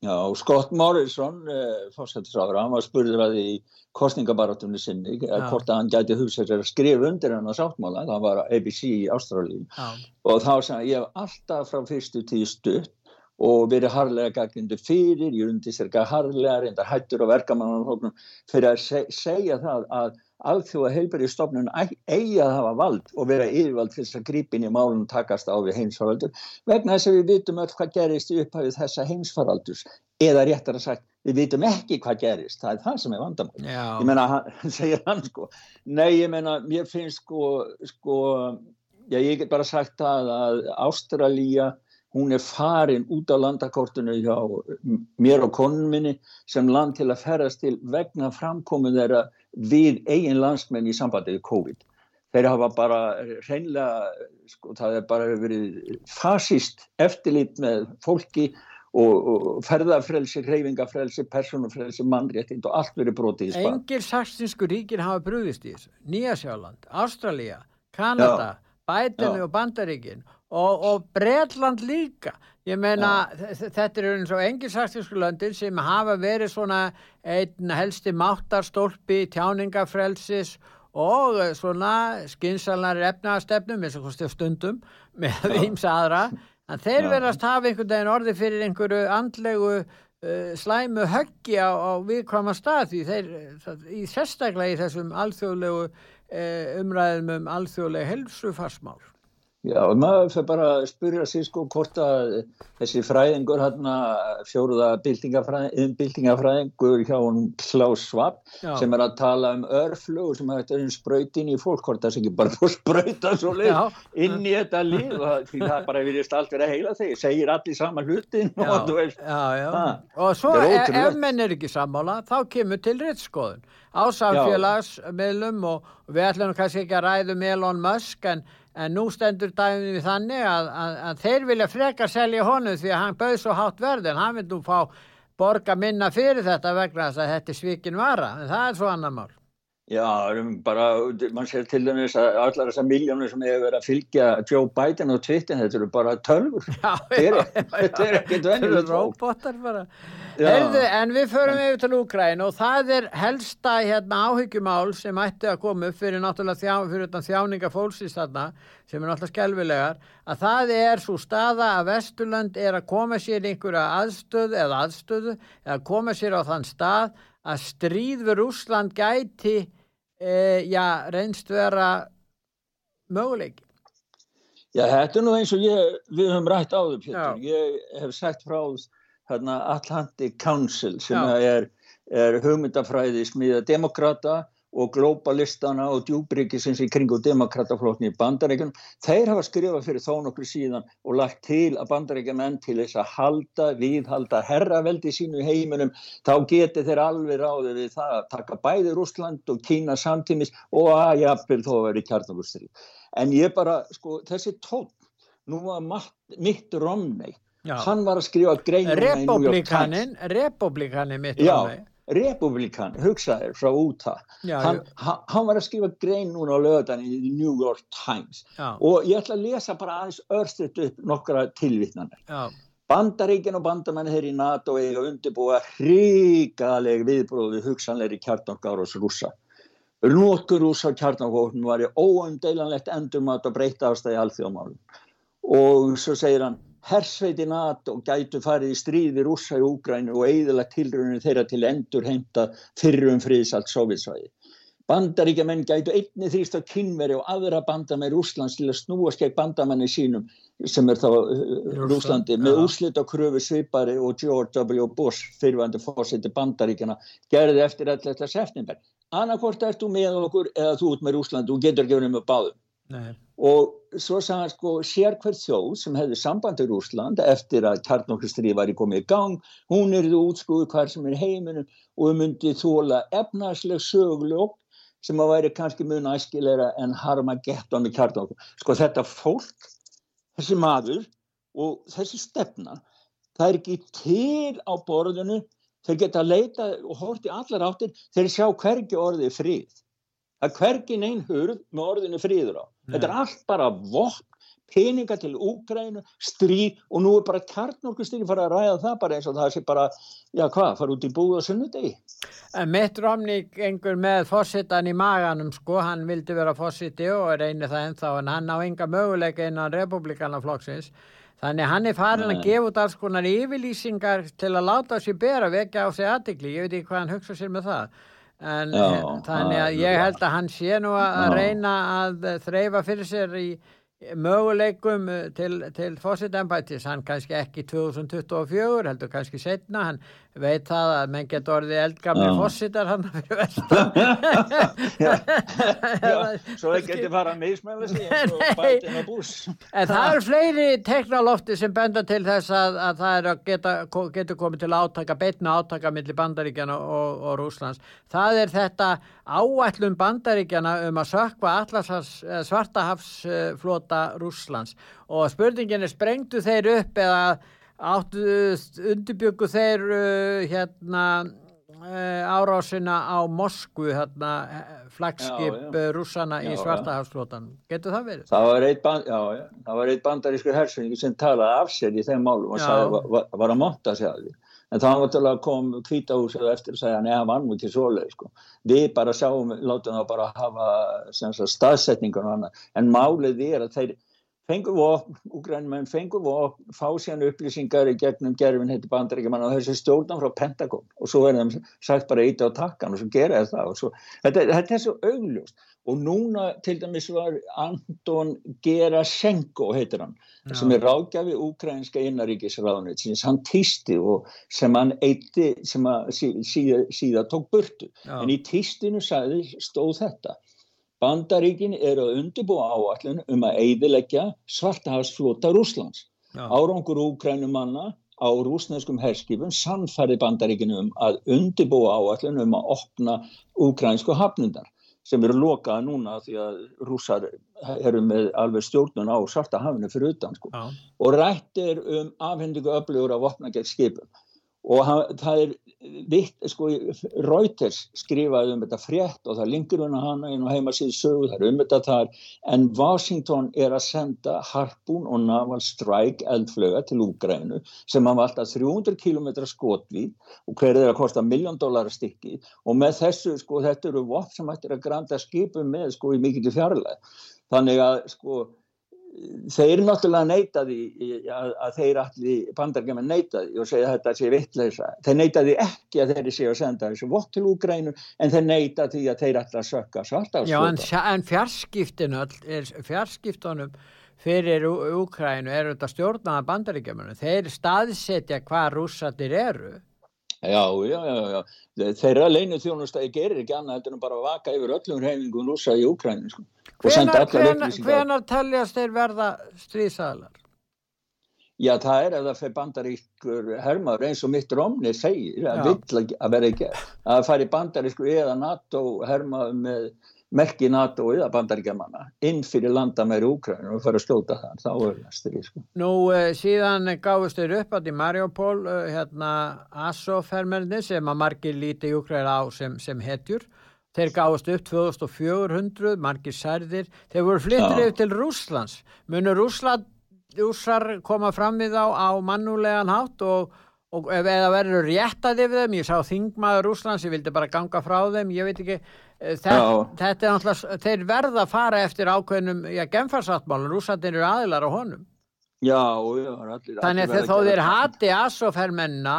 Já, Scott Morrison, eh, fórsættisáður, hann var spurður að í kostningabaratunni sinni, ja. hvort að hann gæti hugsað sér að skrifa undir hann á sáttmála, það var ABC í Ástrálíu ja. og þá sagði ég hef alltaf frá fyrstu tíu stutt og verið harlega gaggindu fyrir, ég undi sér ekki harlega, reyndar hættur og verkamannanfloknum fyrir að seg segja það að alþjóða heilbæriðstofnun eigi að hafa vald og vera yfirvald til þess að grípin í málunum takast á við heimsfaraldur vegna þess að við vitum öll hvað gerist í upphæfið þessa heimsfaraldurs. Eða réttar að sagt, við vitum ekki hvað gerist. Það er það sem er vandamál ég menna, hann segir hann sko. Nei, ég menna, mér finnst sko, sko já, ég get bara sagt að, að Ástralíja hún er farin út á landakortinu hjá mér og konun minni sem land til að ferðast til vegna framkomin þeirra við eigin landsmenn í sambandi við COVID. Þeir hafa bara reynlega, sko, það er bara verið fasist eftirlit með fólki og, og ferðarfrelsi, hreyfingafrelsi, personufrelsi, mannréttind og allt verið brotið í spað. Engir saksinsku ríkir hafa brúðist í þessu. Nýjasjáland, Ástralja, Kanada, Bætinu og Bandaríkin og, og Breitland líka. Ég meina þetta eru eins og engilsaktísku löndin sem hafa verið svona einn helsti máttarstólpi tjáningafrelsis og svona skinsalnar efnastefnum eins og stundum með ímsa aðra. En þeir verðast hafa einhvern veginn orði fyrir einhverju andlegu uh, slæmu höggi á, á viðkvama stað því þeir, í sérstaklega í þessum alþjóðlegu uh, umræðum um alþjóðlegu helsufarsmál Já, maður fyrir bara að spyrja sér sko hvort að þessi fræðingur hérna fjóruða bildingafræðingur hjá hún Klaus Schwab Já. sem er að tala um örflugur sem er spröytin í fólk hvort það sé ekki bara búið spröyta svo leið inn í þetta lið og því það bara virðist allt verið að heila þegar segir allir sama hlutin Já, og, veist, já, það, og svo e ef menn er ekki sammála þá kemur til rittskoðun á samfélagsmiðlum og við ætlum kannski ekki að ræðum Elon Musk en en nú stendur dæmið við þannig að, að, að þeir vilja frekar selja honum því að hann bauð svo hátt verð en hann vil nú fá borga minna fyrir þetta vegna þess að þetta er svikin vara. En það er svo annar mál Já, bara, mann sér til dæmis að allar þessar miljónir sem hefur verið að fylgja Joe Biden og Twitter, þetta eru bara tölfur þetta er ekkert vennið Þetta eru robotar bara. Heyrðu, en við förum yfir til Úkræn og það er helsta hérna, áhyggjumál sem ætti að koma upp fyrir náttúrulega þjá, fyrir þjáninga fólksins þarna sem er náttúrulega skelvilegar að það er svo staða að Vesturland er að koma sér einhverja aðstöð eða aðstöðu eða koma sér á þann stað að stríð við Úsland gæti e, já, reynst vera möguleiki. Já, þetta er nú eins og ég, við höfum rætt á þau, Pétur. Ég hef sagt frá hérna, Atlantic Council sem er, er hugmyndafræði smiða demokrata og globalistana og djúbríkisins í kringu demokrataflokni í bandaríkunum. Þeir hafa skrifað fyrir þó nokkur síðan og lagt til að bandaríkjumenn til þess að halda, viðhalda herraveldi sínu heiminum, þá geti þeir alveg ráðið við það að taka bæði Rúsland og Kína samtímis og að jafnvel þó í kjarnagurstri. En ég bara, sko, þessi tón, nú var mitt Romney Já. hann var að skrifa greinum Republikanin Republikanin mitt Já, Republikan, hugsaður frá úta hann, hann var að skrifa grein núna á löðan í New York Times. Já. og ég ætla að lesa bara aðeins örstuðt upp nokkra tilvittnanar Bandaríkin og bandamenn þeir í NATO eiga undirbúa hríkaleg viðbróði hugsanleiri kjartangáros rúsa Nótkur rúsa kjartangókn var í óumdeilanlegt endurmat og breyta ástæði alþjóðmálum og svo segir hann hersveiti NATO gætu farið í stríði rúsa í Úgrænu og eigðilegt tilröðinu þeirra til endur heimta fyrrum friðsalt sovjetsvæði. Bandaríkjaman gætu einni þrýst á kynveri og aðra bandamenn Rúslands til að snúa skegg bandamanni sínum sem er þá uh, Rúslandi með ja. úrslit á kröfu svipari og George W. Bush fyrirvændi fórseti bandaríkjana gerði eftir 11. september. Annarkort ert þú með okkur eða þú út með Rúslandi og getur verið með báðum. Nei. Og svo sagði hann sko sér hver þjóð sem hefði samband í Rúsland eftir að kjarnokristrið var í komið í gang, hún er þú útskúðu hver sem er í heiminum og myndi þóla efnarsleg sögljók sem að væri kannski mun æskilegra en Harmageddon með kjarnokkur. Sko þetta fólk, þessi maður og þessi stefna, það er ekki til á borðinu, þeir geta að leita og horti allar áttir, þeir sjá hvergi orðið frið. Það er hvergi neinn hurð með orðinu friður á. Nei. Þetta er allt bara vopn, peninga til Úgrænu, stríð og nú er bara kjarnorkustýri fara að ræða það bara eins og það sé bara, já hvað, fara út í búið og sunnudegi. Mitt Romney engur með fósittan í maganum sko, hann vildi vera fósitti og reynir það ennþá en hann á enga möguleika innan republikana flokksins. Þannig hann er farin að gefa út alls konar yfirlýsingar til að láta sér bera vekja á sig aðtikli, ég veit ekki hvað hann hugsa sér með það. En Já, þannig að ég held að hann sé nú að reyna að þreyfa fyrir sér í möguleikum eh, til, til fósitembætis, hann kannski ekki 2024, heldur kannski setna, hann veit það að menn getur orðið eldgamli Já. fósitar hann fyrir já, svo það geti fara að mismæla sig. En það eru fleiri teknalofti sem benda til þess að, að það er að geta, getur komið til átaka, beitna átaka millir bandaríkjana og, og Rúslands. Það er þetta áætlum bandaríkjana um að sökva allasars svartahafsflota Rúslands og spurningin er sprengtu þeir upp eða áttu undirbyggu þeir uh, hérna uh, árásina á Moskvu hérna flagskip já. uh, rússana Já, í já. svartahafsflotan. Getur það verið? Það var eitt, band, já, já, það var eitt bandarískur hersfinningi sem talaði af sér í þeim málum og sagði, var, var, að monta sig að því. En að kom kvítahúsið eftir og segja, neða, nú ekki svoleið, sko. Við bara sjáum, látum það bara hafa staðsetningun og annað. En málið er að þeir fengur vopn, úgrænumenn fengur vopn, fá síðan upplýsingar í gegnum gerfin heiti bandaríkjaman og þessi stjórnan frá Pentagon og svo er þeim sagt bara íta á takkan og svo gera það og svo, þetta, þetta er svo augljóst og núna til dæmis var Anton Gerasenko heitir hann, Já. sem er ráðgjafi úkrænska innaríkisráðunitsins, hann týsti og sem hann eitti sem að sí, síða, síða tók burtu Já. en í týstinu stóð þetta Bandaríkin eru að undirbúa áallun um að eidilegja svartahafsflota Rúslands. Já. Árangur úkrænumanna á rúsneskum herskipum sannfærði Bandaríkinu um að undirbúa áallun um að opna úkrænsku hafnundar sem eru lokaða núna því að rússar eru með alveg stjórnun á svartahafinu fyrir utan sko. Og rætt er um afhendingu öflugur af vopna gegn skipum og það er vitt, sko, Reuters skrifaði um þetta frétt og það linkur hún að hana inn á heimasíðu sögu, það er um þetta þar. En Washington er að senda Harpoon og Naval Strike eldflöga til Úgrænu sem hafa alltaf 300 km skotvíð og hver er að kosta miljón dólar að stykki. Og með þessu, sko, þetta eru vopn sem ættir að granda skipum með, sko, í mikill fjarlæð þannig að, sko þeir náttúrulega neitaði að, að þeir allir bandargemenn neitaði og segja þetta sé vittleisa. Þeir neitaði ekki að þeir séu að senda þessu vott til Úgrænu en þeir neitaði því að þeir allir að sökka svarta Já, en, en fjarskiptinu, öll- fjarskiptunum fyrir Ú- Úkrænu eru þetta stjórnaða bandaríkjamanum. Þeir staðsetja hvað rússatir eru. Já, já, já, já. Þeirra leinu þjónustæði gerir ekki annað en bara að vaka yfir öllum reyfingum rúsa í Úgrænu sko. og senda Hvenar, hvenar, hvenar teljast þeir verða stríðsæðlar? Já, það er ef það fyrir bandarískur hermaður eins og mitt Romney segir að að- að að það fari bandarískur eða NATO hermaður með merki NATO eða bandaríkjamanna inn fyrir landamæri Úkrænu og fara að skjóta það, þá er það stríð sko. Nú uh, síðan gáðust þeir upp að í Mariupol, uh, hérna Azov-hermernir sem að margir líti Úkræna á sem, sem hetjur. Þeir gáðust upp 2400, margir særðir. Þeir voru flyttir yfir til Rússlands. Munu Rússland, Rússar koma fram við þá á mannulegan hátt og, og ef eða verður réttað yfir þeim, ég sá þingmaður Rússlands, ég vildi bara ganga frá þeim, ég veit ekki, eh, þetta, Já. er náttúrulega, þeir verða að fara eftir ákveðnum, já, gemfarsáttmálun, Rússandir eru aðilar á honum. Já, já, allir, Þannig að þó þeir hati Assofermennina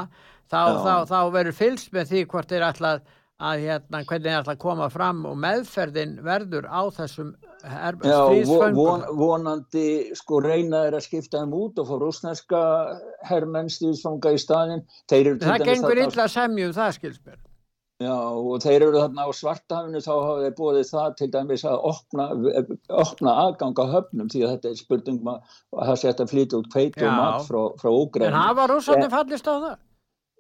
þá, þá, þá verður fylgst með því hvort þeir ætla að hérna, hvernig þeir ætla að koma fram og meðferðin verður á þessum stríðsföngum. Von, vonandi sko reyna þeir að skipta þeim út og fá rúsneska herrmenn stríðsfanga í staðin. Það gengur illa semjum það skilsverð. Já og þeir eru þarna á svartafinu þá hafa þeir bóðið það til dæmis að opna, opna aðgang á höfnum því að þetta er spurningum að það setja flýta út kveitu og mat frá, frá Úgræn. En hafa rúsandi fallist á það?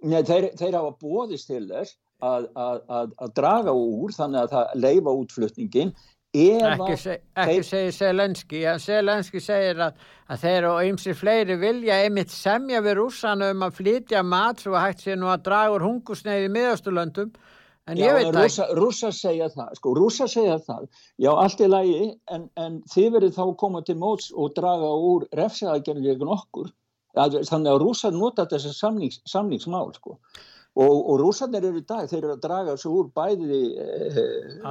Nei, þeir, þeir hafa bóðist til þess að, að, að, að draga úr þannig að það leifa útflutningin Ekki, seg, ekki segir Selenski en Selenski segir að, að þeir og ymsir fleiri vilja einmitt semja við rússana um að flytja mat svo hægt sér nú að draga úr hungusneið í miðasturlöndum en já, ég veit rússa, ekki Rússa segja það, sko, rússa segja það. Já, allt er lægi en, en þið verið þá koma til móts og draga úr refsaðagerði gegn okkur. Þannig að rússa nota þessi samnings, samningsmál, sko og, og rúsarnir eru í dag, þeir eru að draga svo úr bæði eh,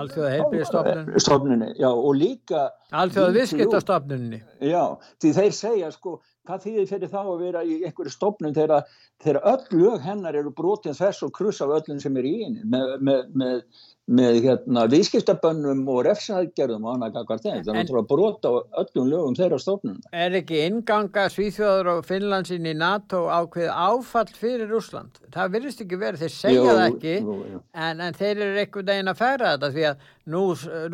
Alþjóða heilbíðstofnunni og líka Alþjóða viðskiptastofnunni Já, því þeir segja sko hvað þýðir fyrir þá að vera í einhverju stofnun þegar, öll lög hennar eru brotið þess og kruss af öllum sem er í einu með, með, með með hérna, viðskiptabönnum og refsaðgerðum og annað kakvar þeim þannig að brota öllum lögum þeirra stofnun Er ekki inganga Svíþjóður og Finnlandsin í NATO ákveð áfall fyrir Úsland? Það virðist ekki verið, þeir segja jú, það ekki jú, jú. En, en þeir eru eitthvað deginn að færa þetta því að nú,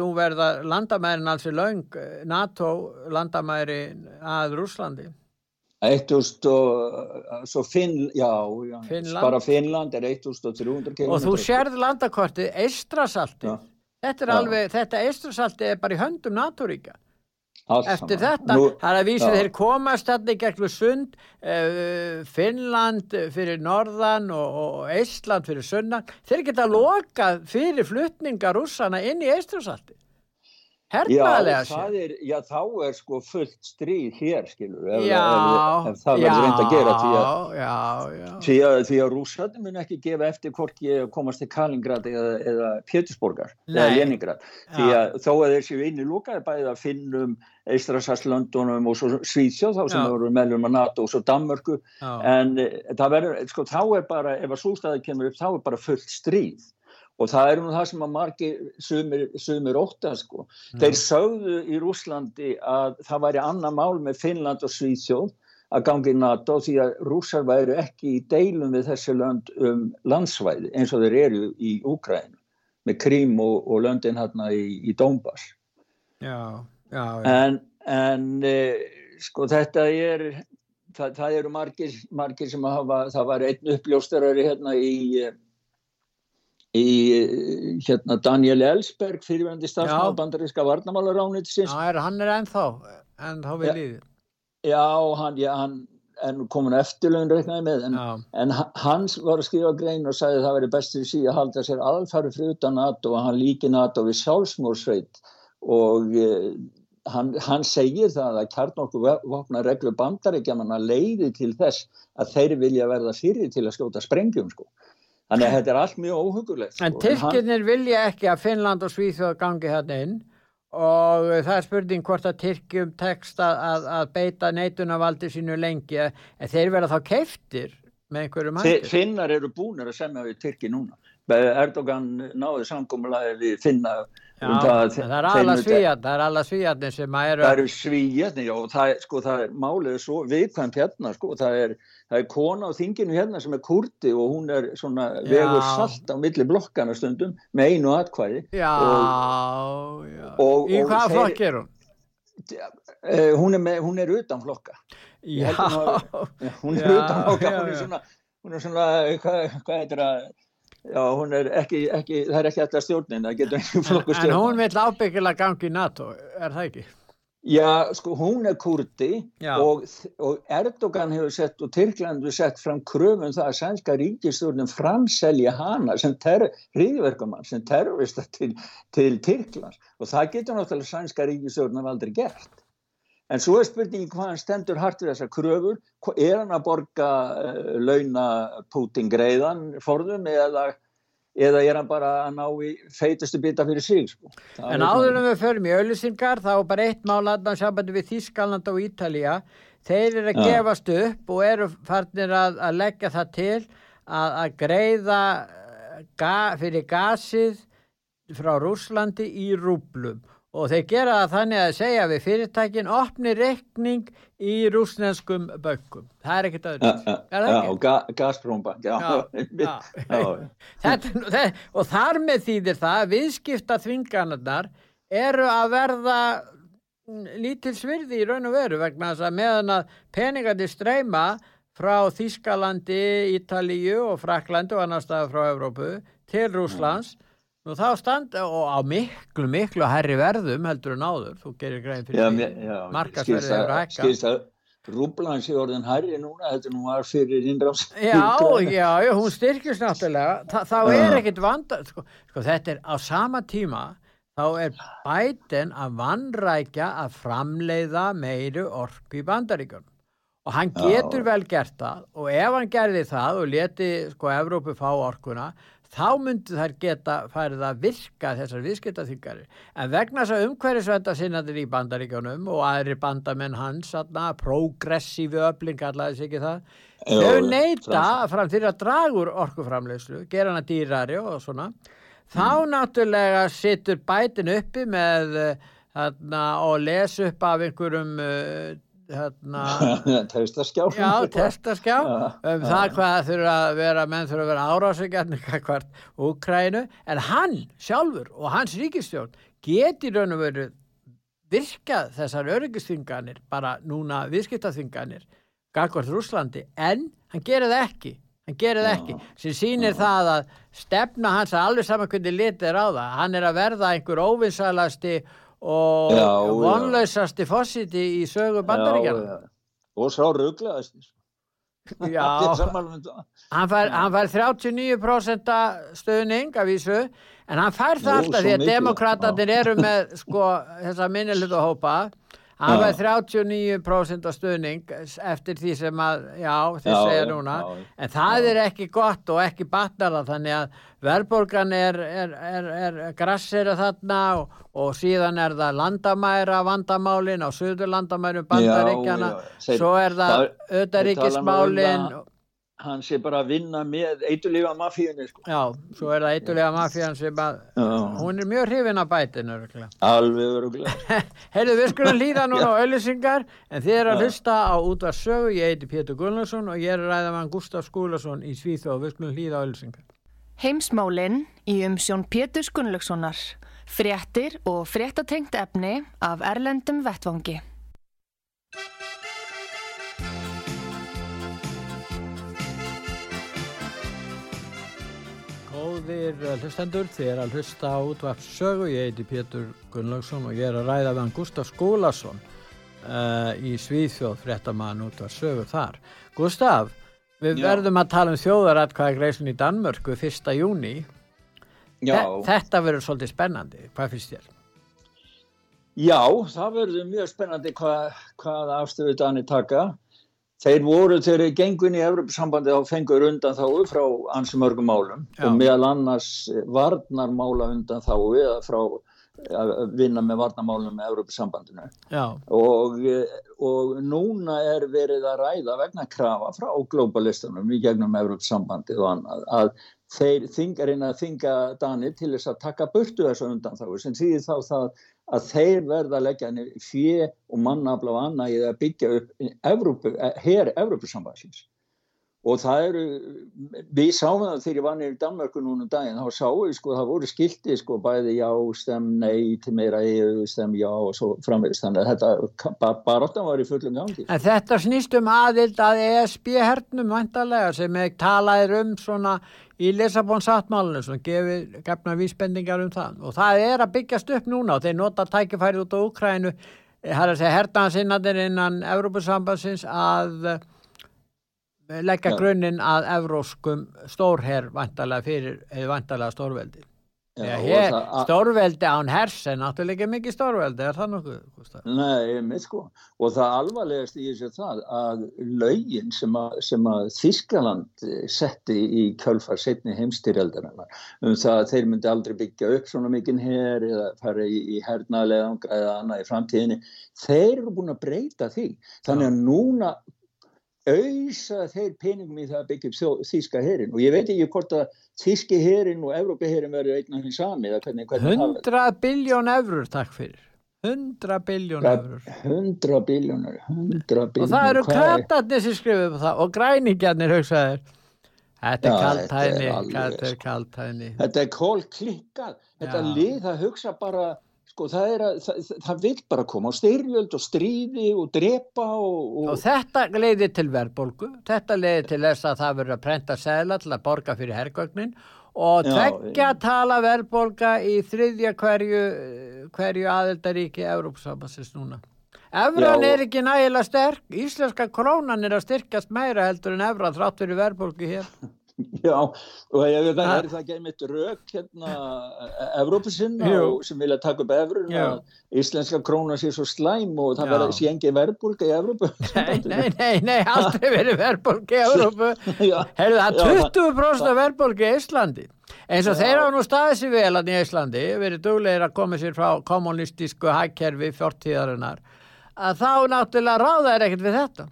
nú verða landamærin alls í laung NATO landamæri að Úslandi 1000 og svo Finn, já, já Finnland. bara Finnland er 1300 km og þú sérð landakortið Eistrasalti þetta er já. alveg, þetta Eistrasalti er bara í höndum naturíka eftir þetta, Nú, það er að vísa þeir komast í gegnum sund uh, Finnland fyrir norðan og, og Eistland fyrir sunnan. Þeir geta lokað fyrir flutninga rússana inn í Eistrasalti hernaðlega sér. Já, þá er sko fullt stríð hér, skilur, ef, já, ef, ef það verður reynd að gera því að, já, því að, því að rúsarnir mun ekki gefa eftir hvort ég komast til Kalingrad eða, eða Pétursborgar eða Leningrad, því að þó að inn í lúkaði bæðið að finnum Eistrasasslöndunum og svo Svíðsjóð þá sem eru meðlum að NATO og svo Danmörku en eh, það verður, sko, þá er bara ef að sústæði kemur upp, þá er bara fullt stríð og það er nú það sem að margir sumir, óta sko. Mm. Þeir sögðu í Rúslandi að það væri annar mál með Finnland og Svíðsjóð að gangi í NATO því að rússar væru ekki í deilum við þessi lönd um landsvæði eins og þeir eru í Úkræn með Krím og, og löndin hérna í, í Dómbas. Já, já, já. En, en e, sko þetta er, það, það eru margir, margir sem hafa, það var einn uppljóstarari hérna í í hérna Daniel Ellsberg fyrirvændi starfsmáð bandaríska varnamálaránitsins Já, hann er ennþá ennþá við líðið Já, hann, já, hann er komin eftirlögn reiknaði með en, en hans var að skrifa grein og sagði að það veri bestið í síðan að halda sér alfæri frutan NATO og hann líki NATO við sjálfsmórsveit og eh, hann, hann segir það að kjarnokku reglu bandaríkjaman að leiði til þess að þeir vilja verða fyrir til að skjóta sprengjum sko Þannig að þetta er allt mjög óhugulegt. En sko. Tyrkirnir vilja ekki að Finnland og Svíþjóð gangi þarna inn og það er spurning hvort að Tyrkjum tekst að, að, beita neitunavaldi sínu lengi en þeir verða þá keiftir með einhverjum hættir. Finnar eru búinir að semja við Tyrki núna. Erdogan náði samkómulagi við Finna Já, um það, það er alla svíjarnir, það er alla svíjarnir sem að eru... Það eru svíjarnir, já, og það, sko, það er málið svo viðkvæmt hérna, sko, það er, það er kona á þinginu hérna sem er kurdi og hún er svona vegur salt á milli blokkana stundum með einu atkvæði. Já, og, já. Og, Í hvaða flokk er hún? Uh, hún, er með, hún er utan flokka. Já. Hún er utan flokka, hún er svona, hún er svona, hvað, hvað heitir það? Já, hún er ekki, ekki, það er ekki alltaf stjórnin, það getur ekki flokku stjórnin. En hún vil ábyggilega gangi í NATO, er það ekki? Já, sko, hún er kurdi og, og Erdogan hefur sett og Tyrkland hefur sett fram kröfum það að sænska ríkistjórnin framselja hana sem ríðverkamann, sem terrorista til, til Tyrkland og það getur náttúrulega sænska ríkistjórnin aldrei gert. En svo er spurningi hvað hann stendur hart við þessar kröfur, er hann að borga uh, launa Putin greiðan forðum eða, eða er hann bara að ná í feitustu bita fyrir sig? Sko. En áður en við förum í auðlisingar þá bara eitt mál aðnað sambandi við Þískaland og Ítalija þeir eru að Já. gefast upp og eru farnir að, að leggja það til að, að greiða eh, ga, fyrir gasið frá Rúslandi í rúblum og þeir gera það þannig að segja við fyrirtækin opni reikning í rúsnenskum böngum. Það er ekkert öðru. já, já, ekki? og er þar með þýðir það að viðskipta þvinganarnar eru að verða mm, lítil svirði í raun og veru vegna þess að meðan að peningandi streyma frá Þískalandi, Ítalíu og Fraklandi og annar staða frá Evrópu til Rúslands nú þá standa og á miklu, miklu hærri verðum heldur en áður, þú gerir grein fyrir já, því, mér- já, markaðsverðið skilst að- hefur hækkað. skilst að rúblan sé orðin hærri núna, þetta nú var fyrir innráðs. Já, já, já, hún styrkist náttúrulega, Þa, þá er Já. ekkit vanda, sko, sko þetta er á sama tíma, þá er bætin að vannrækja að framleiða meiri orku í bandaríkjunum og hann Já. getur vel gert það og ef hann gerði það og leti sko Evrópu fá orkuna, þá myndu þær geta farið að virka þessar viðskiptaþyngari. En vegna þess að umhverfisvenda sinnadir í bandaríkjunum og aðri bandamenn hans, progressífi öfling, allavega ekki það, Já, þau neyta fram fyrir að draga úr orkuframleyslu, gera hana dýrari og svona, þá Mm. náttúrulega situr bætin uppi með eh, og les upp af einhverjum þarna, Testaskjá. Já, testaskjá Já, um það hvað þurfa að vera menn þurfa að vera árásugjarnir hvert Úkrænu en hann sjálfur og hans ríkistjórn geti raun og veru virkað þessar öryggisþinganir bara núna viðskiptaþinganir gagvart Rúslandi en hann gerir það ekki. Hann gerir það ekki. Sem sýnir það að stefna hans að alveg saman hvernig litið er á það. Hann er að verða einhver óvinsalasti og Já. vonlausasti fósiti í sögu bandaríkjana Og sá rugglaðist. Já, um hann fær, hann fær 39% stuðning af vísu en hann fær það alltaf því að demokratatir eru með sko þessa minnilhutu hópa Já. fær 39% stuðning eftir því sem að já, þið Já, segja núna já, já. en það er ekki gott og ekki batnara þannig að verðbólgan er, er, er, er grassir þarna og, og síðan er það landamæra vandamálin á söður landamærum bandaríkjana svo er það það- þeir Hann sé bara að vinna með eitulífa mafíunni, sko. Já, svo er það eitthulega mafían sem að Já. hún er mjög hrifin af bætinu örugglega. Alveg rugglaðist. Heyrðu, við skulum líða núna á auðlýsingar en þið er að Já. hlusta á útvar sögu ég heiti Pétur Gullarsson og ég er að ræða með Gustaf Skúlason í Svíþó við skulum líða á auðlýsingar Heimsmálinn í umsjón Pétur Gunnlaugssonar. Fréttir og fréttatengt efni af Erlendum Vettvangi. Góðir eh, hlustendur, þið er að hlusta á útvar sögu ég heiti Pétur Gullarsson og ég er að ræða með Gustaf Skúlason uh, í Svíþjóð fréttamann útvar sögu þar Gustaf, við Já. verðum að tala um þjóðaratkvæða greiðslun í Danmörku 1. júni Já, Þe- Þetta verður svolítið spennandi, hvað finnst þér? já, það verður mjög spennandi hvað, hvað afstöðu Dani taka. Þeir voru þeir gengun í Evropasambandi þá fengur undan þáu frá ansi mörgum málum Já. og meðal annars varnarmála undan þáu eða frá að vinna með varnarmálum með Evropasambandinu. Og, og núna er verið að ræða vegna krafa frá globalistunum í gegnum Európsambandið og annað að þeir þingar inn að þinga Dani til þess að taka burtu þessu undan þá sem þýðir þá það að þeir verða að leggja fjö og mannafla og annað í að byggja upp Evrópu, her Evrópusambansins og það eru, við sáum það þegar ég var nýri í Danmörku núna um daginn, þá sáum við sko, það voru skilti sko bæði já, stem, nei, til meira EU, stem, já og svo framvegist, þannig að þetta bara, bara var í fullum gangi. en þetta snýst um aðild að ESB hernum vantarlega sem er talaðir um svona í Lissabon sáttmálinu sem gefið gefna vísbendingar um það og það er að byggjast upp núna og þeir nota tækifærið út á Ukrænu það er að segja hernaðansinnadir innan Evrópusambansins að leggja Já. grunninn að evróskum stórherr vantarlega fyrir, eða vantarlega stórveldi hér, a- stórveldi án hers er náttúrulega ekki mikið stórveldi, er það nokkuð? Nei, mitt sko. Og það alvarlegast í þessu það að lögin sem að, sem að Þískaland eh, setti í kjölfar setni heimstyrjaldarinnar um það að þeir myndi aldrei byggja upp svona mikinn her eða fara í, í hernaðlega eða annað í framtíðinni, þeir eru búin að breyta því. Þannig að núna auðsa þeir peningum í það að byggja upp þýska herin og ég veit ekki hvort að þýski herin og Evrópi herin verður einn af því sami eða hvernig, hvernig það verður. 100 biljón eurur, takk fyrir. 100 biljón eurur. 100 biljónur, 100 biljónur. Og það eru hvað er- kratarnir sem skrifum það og græningjarnir hugsaðir. Þetta er Já, kaltæðni, þetta er alveg, þetta er kól klikkað, þetta lið það hugsa bara, sko það er að, það, það vil bara koma á styrjöld og stríði og drepa og, og, Og þetta leiði til verðbólgu, þetta leiði til þess að það verður að prenta segla til að borga fyrir hergögnin. Og tveggja ég- tala verðbólga í þriðja hverju, hverju aðildaríki Európsabassins núna. Evran Já, er ekki nægilega sterk, íslenska krónan er að styrkast meira heldur en evran þrátt fyrir verðbólgu hér. já, og ég veit að Ha. er það ekki einmitt rök hérna Evrópusinna Jú. sem vilja taka upp evrun að íslenska króna sé svo slæm og það Já. verður sé engin verðbólga í Evrópu. Nei, nei, nei, nei, aldrei verið verðbólgu í Európu. Já. Heyrðu, það Já, er 20% af verðbólgu í Íslandi. Eins og þeir hafa nú staðið sér vel að í Íslandi, verið duglegir að koma sér frá kommunistísku hækkerfi fjórtíðarinnar, að þá náttúrulega ráða er ekkert við þetta.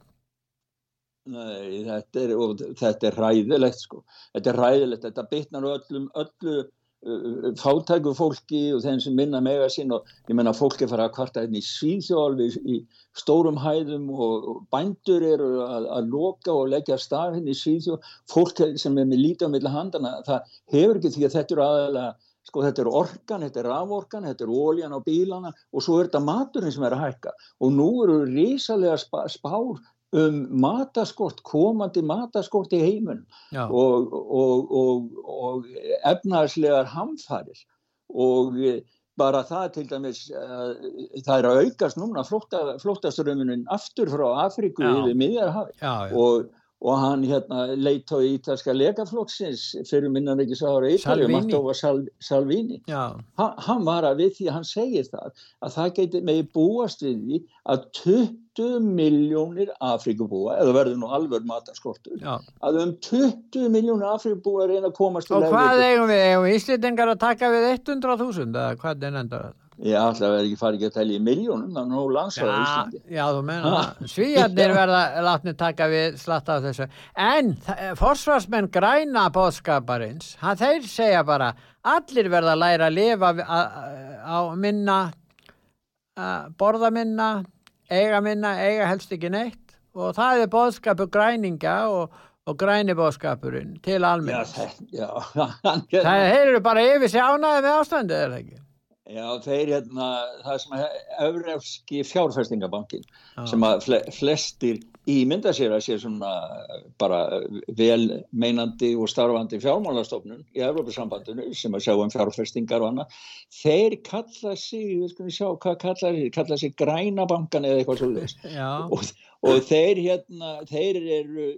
Nei, þetta er, þetta er ræðilegt sko, þetta er ræðilegt, þetta bitnar öllum, öllu uh, fátæku fólki og þeim sem minna mega sín og ég menna fólk er fara að kvarta hérna í Svíþjóðalvi í stórum hæðum og, og bændur eru að, að loka og leggja stað hérna í Svíþjóð, fólk sem er með lítið á milli handana, það hefur ekki því að þetta eru aðalega Sko þetta er orkan, þetta er raforkan, þetta er óljan á bílana og svo er þetta maturinn sem er að hækka. Og nú eru risalega spár um mataskort, komandi mataskort í heiminum Já, og, og, og, og efnaðslegar hamfarir. Og eh, bara það til dæmis uh, það er að aukast núna flótta, flóttaströmmunin aftur frá Afríku Já. yfir miðjarhafi og, og hann hérna leitt á ítalska lekaflokksins fyrir minnan ekki sára Ítalju, Salvini. Mattova Sal, Salvini já. hann, var að við því hann segir það að það geti megi búast við því að 20 miljónir Afríkubúa, eða verður nú alveg mataskortur, já. að um 20 miljónir Afríkubúa reyna að komast Og hvað eigum við? Eigum við Íslendingar að taka við 100.000 eða hvað er nendar þetta? Ég ætla að vera ekki farið ekki að telja í miljónum, þannig að nú landsvæði Já, Íslandi. já, þú meina það. Svíjarnir verða látni taka við slatta af þessu. En þa- forsvarsmenn græna bóðskaparins, þeir segja bara allir verða að læra að lifa á minna, borða minna, eiga minna, eiga helst ekki neitt og það er bóðskapur græninga og, og græni bóðskapurinn til Já, það, já, hann, Það eru bara yfir sig ánæði með ástandið, er það ekki? Já, þeir hérna, það sem að Evrefski fjárfestingabankin, Já. sem að fle, flestir ímynda sér að sé svona bara vel meinandi og starfandi fjármálastofnun í Evrópusambandinu sem að sjá um fjárfestingar og annað, þeir kalla sig, við skulum sjá hvað kalla sig, kalla sig grænabankan eða eitthvað svo Já, og, og þeir hérna, þeir eru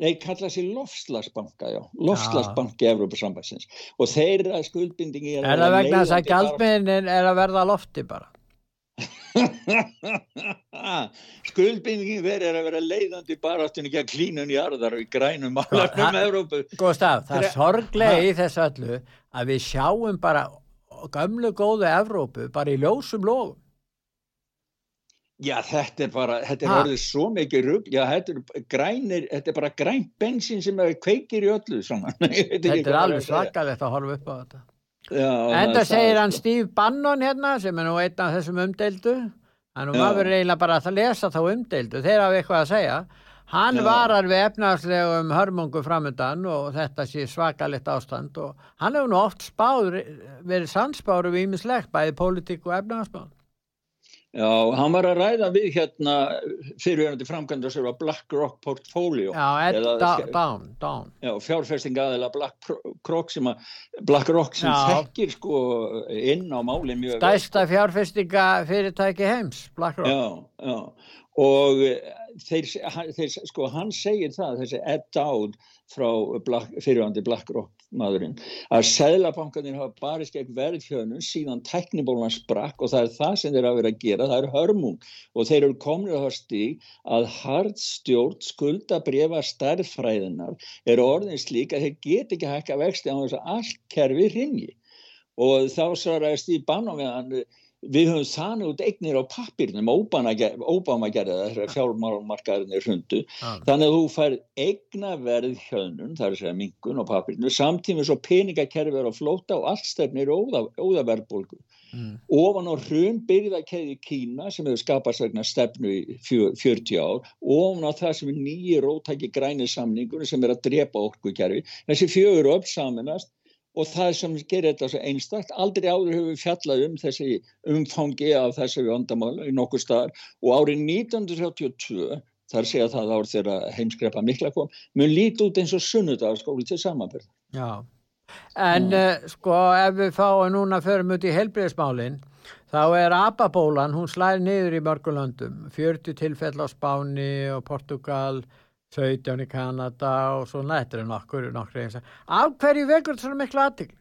Nei, kalla sér lofslagsbanka, já, lofslagsbanki Evrópusambansins og þeirra skuldbindingi er það vegna þess að gjaldmiðnin er að verða lofti bara? skuldbindingin þeir er að vera leiðandi bara áttin ekki að klínun í arðar og í grænum Ha- málafnum Evrópu. Gustaf, það er sorglega í þessu öllu að við sjáum bara gömlu góðu Evrópu bara í ljósum lógum. Já, þetta er bara, þetta er orðið svo mikið rugg, já, þetta er grænir, þetta er bara grænt bensín sem kveikir í öllu ekki Þetta er alveg svakalegt að horfa upp á þetta. Já, það- segir hann Steve Bannon hérna sem er nú einn af þessum umdeildu. Hann Já. maður eiginlega bara að lesa þá umdeildu. Þeir hafa eitthvað að segja. Hann Já. varar við efnarslegum hörmungu framöndan og þetta sé svakalegt ástand og hann hefur nú oft spáður, verið sannspáður við ímislegt, bæði pólitík og efnarsspáð. Já, hann var að ræða við hérna fyrirverandi framkvæmda sem var BlackRock Portfolio. Já, Ed Down, Down. Já, fjárfesting aðeila BlackRock sem, BlackRock sem þekkir sko inn á málinn mjög. Stæsta fjárfestinga fyrirtæki heims, BlackRock. Já, já. Og eh, þeir, þeir, sko, hann segir það, þessi Ed Dowd frá fyrirvandi BlackRock maðurinn, að Sæðlabankanir hafa barist gegn verðfjörnum síðan teknibólan sprakk og það er það sem þeir hafa verið að gera, það er hörmung. Og þeir eru komin að það stíg að hardstjórn skulda brefa stærðfræðinar er orðin slík að þeir get ekki hækka vexti á þess að allt kerfi ringi og þá svaraði Stíð Bann á meðan við höfum þannig út eignir á pappirnum Óbama gerði það er hundu ah. þannig að þú fær eignaverð hjönun, það er að segja mingun á pappirinu, samtímið svo peningakerfi er á flóta og allt stefnir óða, óðaverðbólgu mm. ofan á hrun byrðakeði Kína sem hefur skapast vegna stefnu í 40 ár ofan á það sem er nýjir ótæki græni samningur sem er að drepa orkukerfi þessi fjögur upp saminast og það sem gerir þetta svo einstakt aldrei áður hefur við fjallað um þessi umfangi af þessi vandamála í nokkur staðar. Og árið 1932 þar segja það ár þegar heimskrepa mikla kom, mun líti út eins og sunnudagarskóli til samanbyrð Já, en uh, sko ef við fáum núna förum út í helbriðismálinn þá er Ababólan, hún slæðir niður í mörgulöndum 40 tilfell á Spáni og Portugal 17 í Kanada og svo nættur nokkur, nokkur eins af hverju vekur þetta svona miklu aðtikl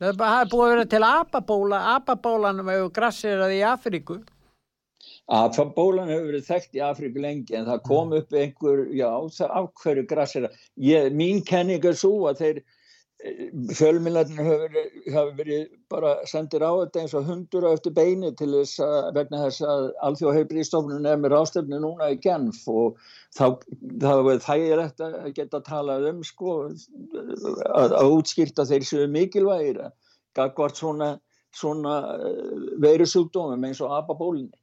það er búið að vera til apabóla apabólanum hefur grassirað í Afríku. Apabólan hefur verið þekkt í Afríku lengi en það kom upp einhver já, það af hverju grassirað mín kenning er svo að þeir fjölmillarnir hafi verið bara sendir á þetta eins og hundur á eftir beini til þess að vegna þess að alþjóðheilbríðstofnun er með rástefni núna í Genf og þá, þá það er þetta að geta talað um sko að, að útskýrta þeir séu mikilvægir að gagvart svona, svona eh, veirusúkdómum eins og ababólinni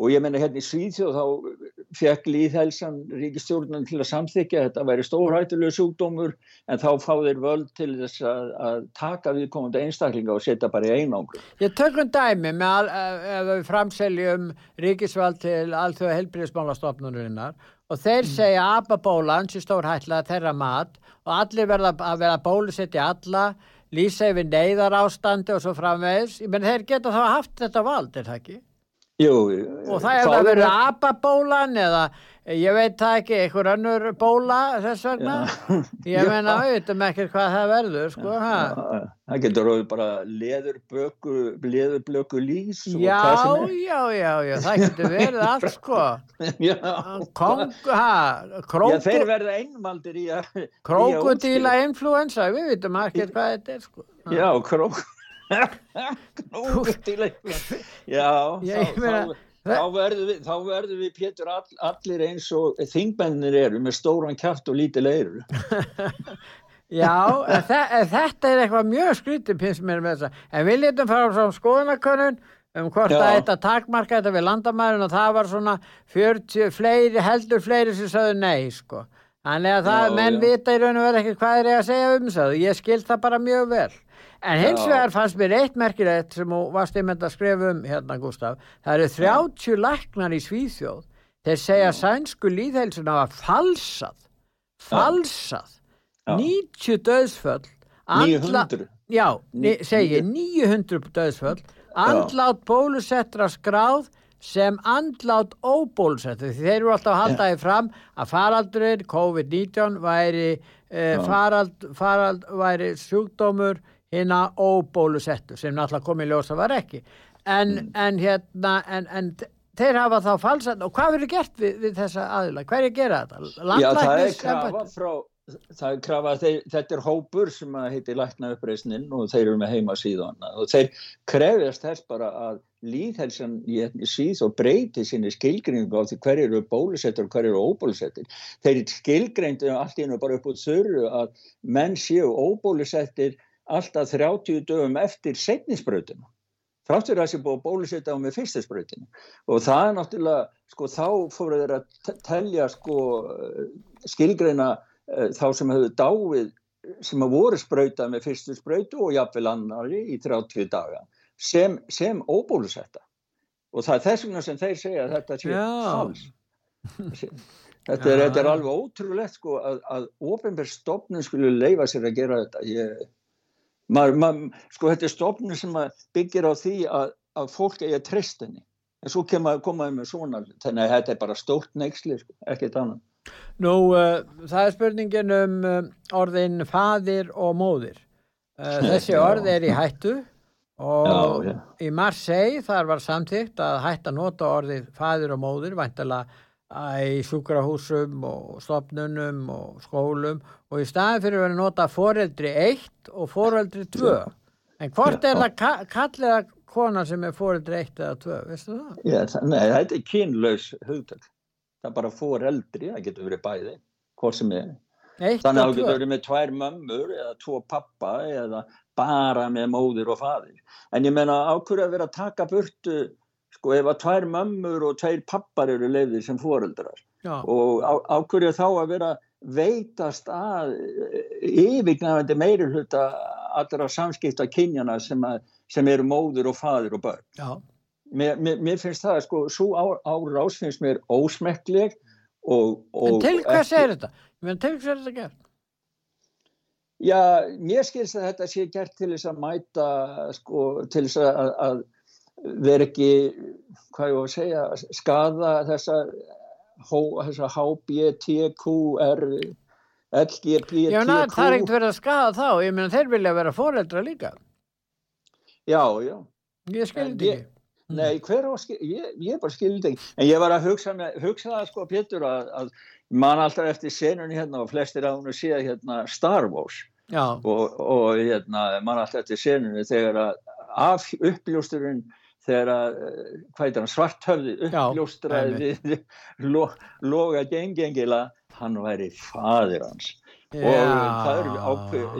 og ég menna hérna í Svíðsjóð þá fekk líðhelsan ríkistjórnum til að samþykja þetta væri stórhættulega sjúkdómur en þá fá þeir völd til þess að, að taka viðkomandi einstaklinga og setja bara í einangur. Ég tökum dæmi með að við framseljum ríkisvald til allþjóða helbriðismálastofnurinnar og þeir mm. segja að ababólan sé stórhættulega þeirra mat og allir verða að vera bólusetti alla lýsa yfir neyðar ástandi og svo framvegs, menn þeir geta þá haft þetta vald, er það ekki? Jú, og það er að vera apabólan eða ég veit það ekki, einhver önnur bóla þess vegna? Ég meina auðvitað með ekkert hvað það verður sko, já, það getur bara leðurblöku lís já, já, já, já, það getur verið allt sko. Kong, ha króku, já, þeir verða einmaldir í að krókudíla influensa, við veitum ekkert hvað þetta er sko já, króku Knútileg Já, þá, þá, þá verður við, verður við Pétur all, allir eins og þingbennir eru með stóran kæft og lítið leiru Já, þe þetta er eitthvað mjög skrítið pinnst mér með þessa en við lítum fara frá skoðanakönnun um hvort Já. að þetta takmarka þetta við landamærin og það var svona 40 fleiri, heldur fleiri sem sagðu nei sko Þannig að það, já, menn já. vita í raun og verið ekki hvað er ég að segja um það. Ég skild það bara mjög vel. En hins vegar fannst mér eitt merkilegt sem þú varst einmitt að skrifa um hérna Gustaf. Það eru 30 læknar í Svíþjóð. Þeir segja sænsku líðhelsuna var falsað. Falsað. Já. 90 döðsföll. Andla, 900. Já, segi 900 döðsföll. Andlátt bólusettra skráð sem andlátt óbólusettu. Þeir eru alltaf að halda því fram að faraldurinn COVID-19 væri, uh, farald, farald væri sjúkdómur hérna óbólusettu sem náttúrulega komið ljósa var ekki en, mm. en hérna en, en þeir hafa þá falsat og hvað verður gert við, við þessa aðila, hverju gera þetta? Já það er krafa frá það er krafa, þeir, þetta er hópur sem heitir lækna uppreysnin og þeir eru með heima síðan og þeir krefjast þess bara að líðhelsan í síð og breyti sinni skilgringu á því hver eru bólusettur og hver eru óbólusettir þeir skilgrindu allt í hennu bara upp út þurru að menn séu óbólusettir alltaf 30 dögum eftir setnisbröðinu fráttur að það sé búið að bólusetja á með fyrstisbröðinu og það er náttúrulega sko þá fóru þeir að telja sko skilgreina uh, þá sem hefur dáið sem að voru spröytað með fyrstisbröðu og jafnvel annari í 30 daga sem, sem óbólusetta. Og það er þess vegna sem þeir segja að þetta sé fals þetta er, þetta er alveg ótrúlegt sko að, að ofinberðstofnun skulle leifa sér að gera þetta. Ég maður, maður, sko þetta er stofnun sem byggir á því að, að fólk treysta henni en svo koma, komaði með svona þannig að þetta er bara stórt neyksli sko, ekkert annað Nú, uh, það er spurningin um uh, orðin fadir og móðir. Uh, þessi orð er í hættu og Já, já. í Marseille þar var samþygt að hætta nota orðið fadir og móðir, væntalega í sjúkrahúsum og stopnunum og skólum og í staði fyrir að nota foreldri 1 og foreldri 2. En hvort er það ka kallið að kona sem er foreldri 1 eða 2, veistu það? Já, það, nei, þetta er kynlaus hugtak það er bara foreldri, það getur verið bæði hvort sem er 1 Þannig að 2. getur verið með tvær mömmur eða tvo pappa eða bara með móðir og faðir. En ég meina ákveður að vera að taka burtu, sko ef að tvær mömmur og tveir pappar eru leiðir sem foreldrar Já, og á, ákveður þá að vera veitast að yfirgnafandi meiri hluta allra samskipta kynjana sem, að, sem eru móður og faðir og börn. Mér, mér, mér finnst það, sko, svo árás finnst mér ósmekkleg og, og en til hvers ekki- er þetta? Meina, til hvers er þetta gert? Já, mér skilst að þetta sé gert til þess að mæta, sko, til þess að, að vera ekki, hvað ég var að segja, skada þessa, þessa HBTQR, LGBTQ. Já, na, það er ekkert verið að skaða þá, ég meina þeir vilja vera foreldra líka. Já, já. Ég skil En þetta ég- ekki. Nei, hver á skil, ég, ég bara skildi ekki. En ég var að hugsa, með, hugsa það sko, Pétur, að, að man alltaf eftir senunni hérna og flestir að hún séð hérna Star Wars. Já, og, og hérna, mann alltaf eftir senunni þegar að af uppljósturinn þegar að, eh, hvað heitir hann, svarthöfði Já, uppljóstraði við lo, loga gengengila, hann væri fadir hans. Og það eru ákveð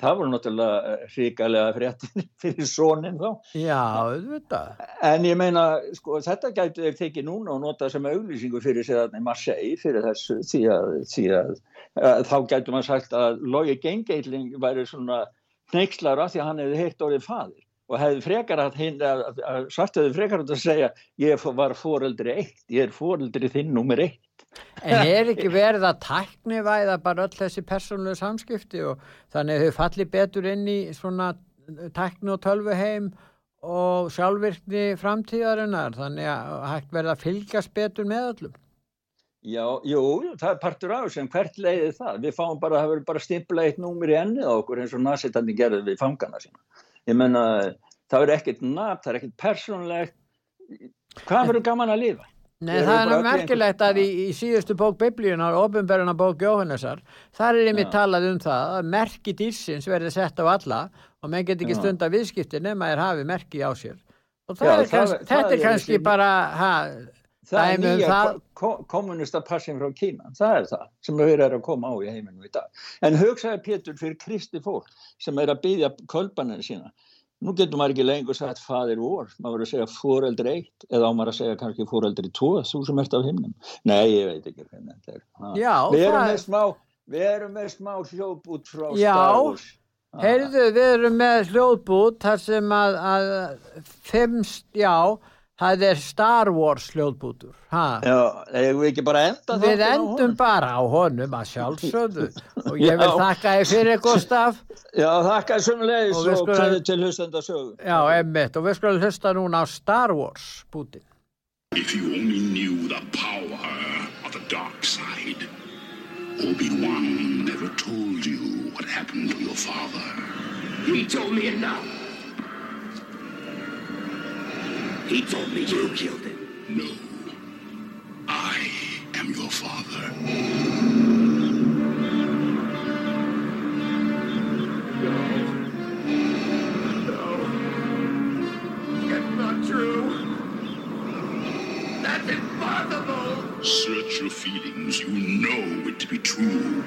það voru náttúrulega hrikalega fréttin fyrir sonin þá. Já, auðvitað. en ég meina, sko, þetta gætu þeir tekið núna og nota sem auglýsingu fyrir í Marseille fyrir þessu því að, því að, að þá gætu maður sagt að Logi Gengeitling væri svona neykslara því að hann hefði heyrt orðið fadir og hefði frekar að, að, að, svart hefði frekar að segja ég var foreldri eitt, ég er foreldri þinn nummer eitt En er ekki verið að tæknivæða bara öll þessi persónulegu samskipti og þannig að þau falli betur inn í svona tækni og tölvu heim og sjálfvirkni framtíðarinnar þannig að hægt verið að fylgjast betur með öllum. Já, jú, það er partur af þessu, en hvert leiði það? Við fáum bara, það verður bara stimpla eitt númur í ennið á okkur eins og nasitandi gerði við fangana sína. Ég menna, það verður ekkert nafn, það er ekkert persónlegt. Hvað verður gaman að lifa? Nei, það er öll merkilegt að í, í síðustu bók biblíunar, ofinberðina bók Jóhannesar, þar er einmitt talað um það að merki dýrsins verði sett á alla og menn get ekki stunda viðskipti nema þeir hafi merki á sér. Og Já, það er það- kannski, það þetta er er kannski bara, ha, Það er nýja það- ko kommunista passin frá Kína, það er það sem við erum að koma á í heiminum í dag. En hugsaði Pétur fyrir kristi fólk sem er að byggja kvölbaninu sína. Nú getur maður ekki lengur sagt fadir vor, maður verður að segja foreldri eitt eða á maður að segja kannski foreldri tvo, þú sem ert af himnum. Nei, ég veit ekki hvernig þetta er. Já, við, erum með smá, við erum með smá hljóput frá Já, Star Wars. Ha. Heyrðu, við erum með hljóðbút þar sem að, að fimmst, já, það er Star Wars hljóðbútur. Ha? Já, eigum við ekki bara enda Við þáttinn á endum honum? bara á honum að sjálfsögðu og ég vil þakka þér fyrir Gustaf. Já, þakka sem leiðis Og við og hverju til hlustenda sögu. Já, emmitt, og við skulum hlusta núna á Star Wars bútin. If you only knew the power of the dark side, Obi-Wan never told you what happened to your father. He told me enough. He told me you killed him. No. I am your father. That's not true. That's impossible. Search your feelings. You know it to be true.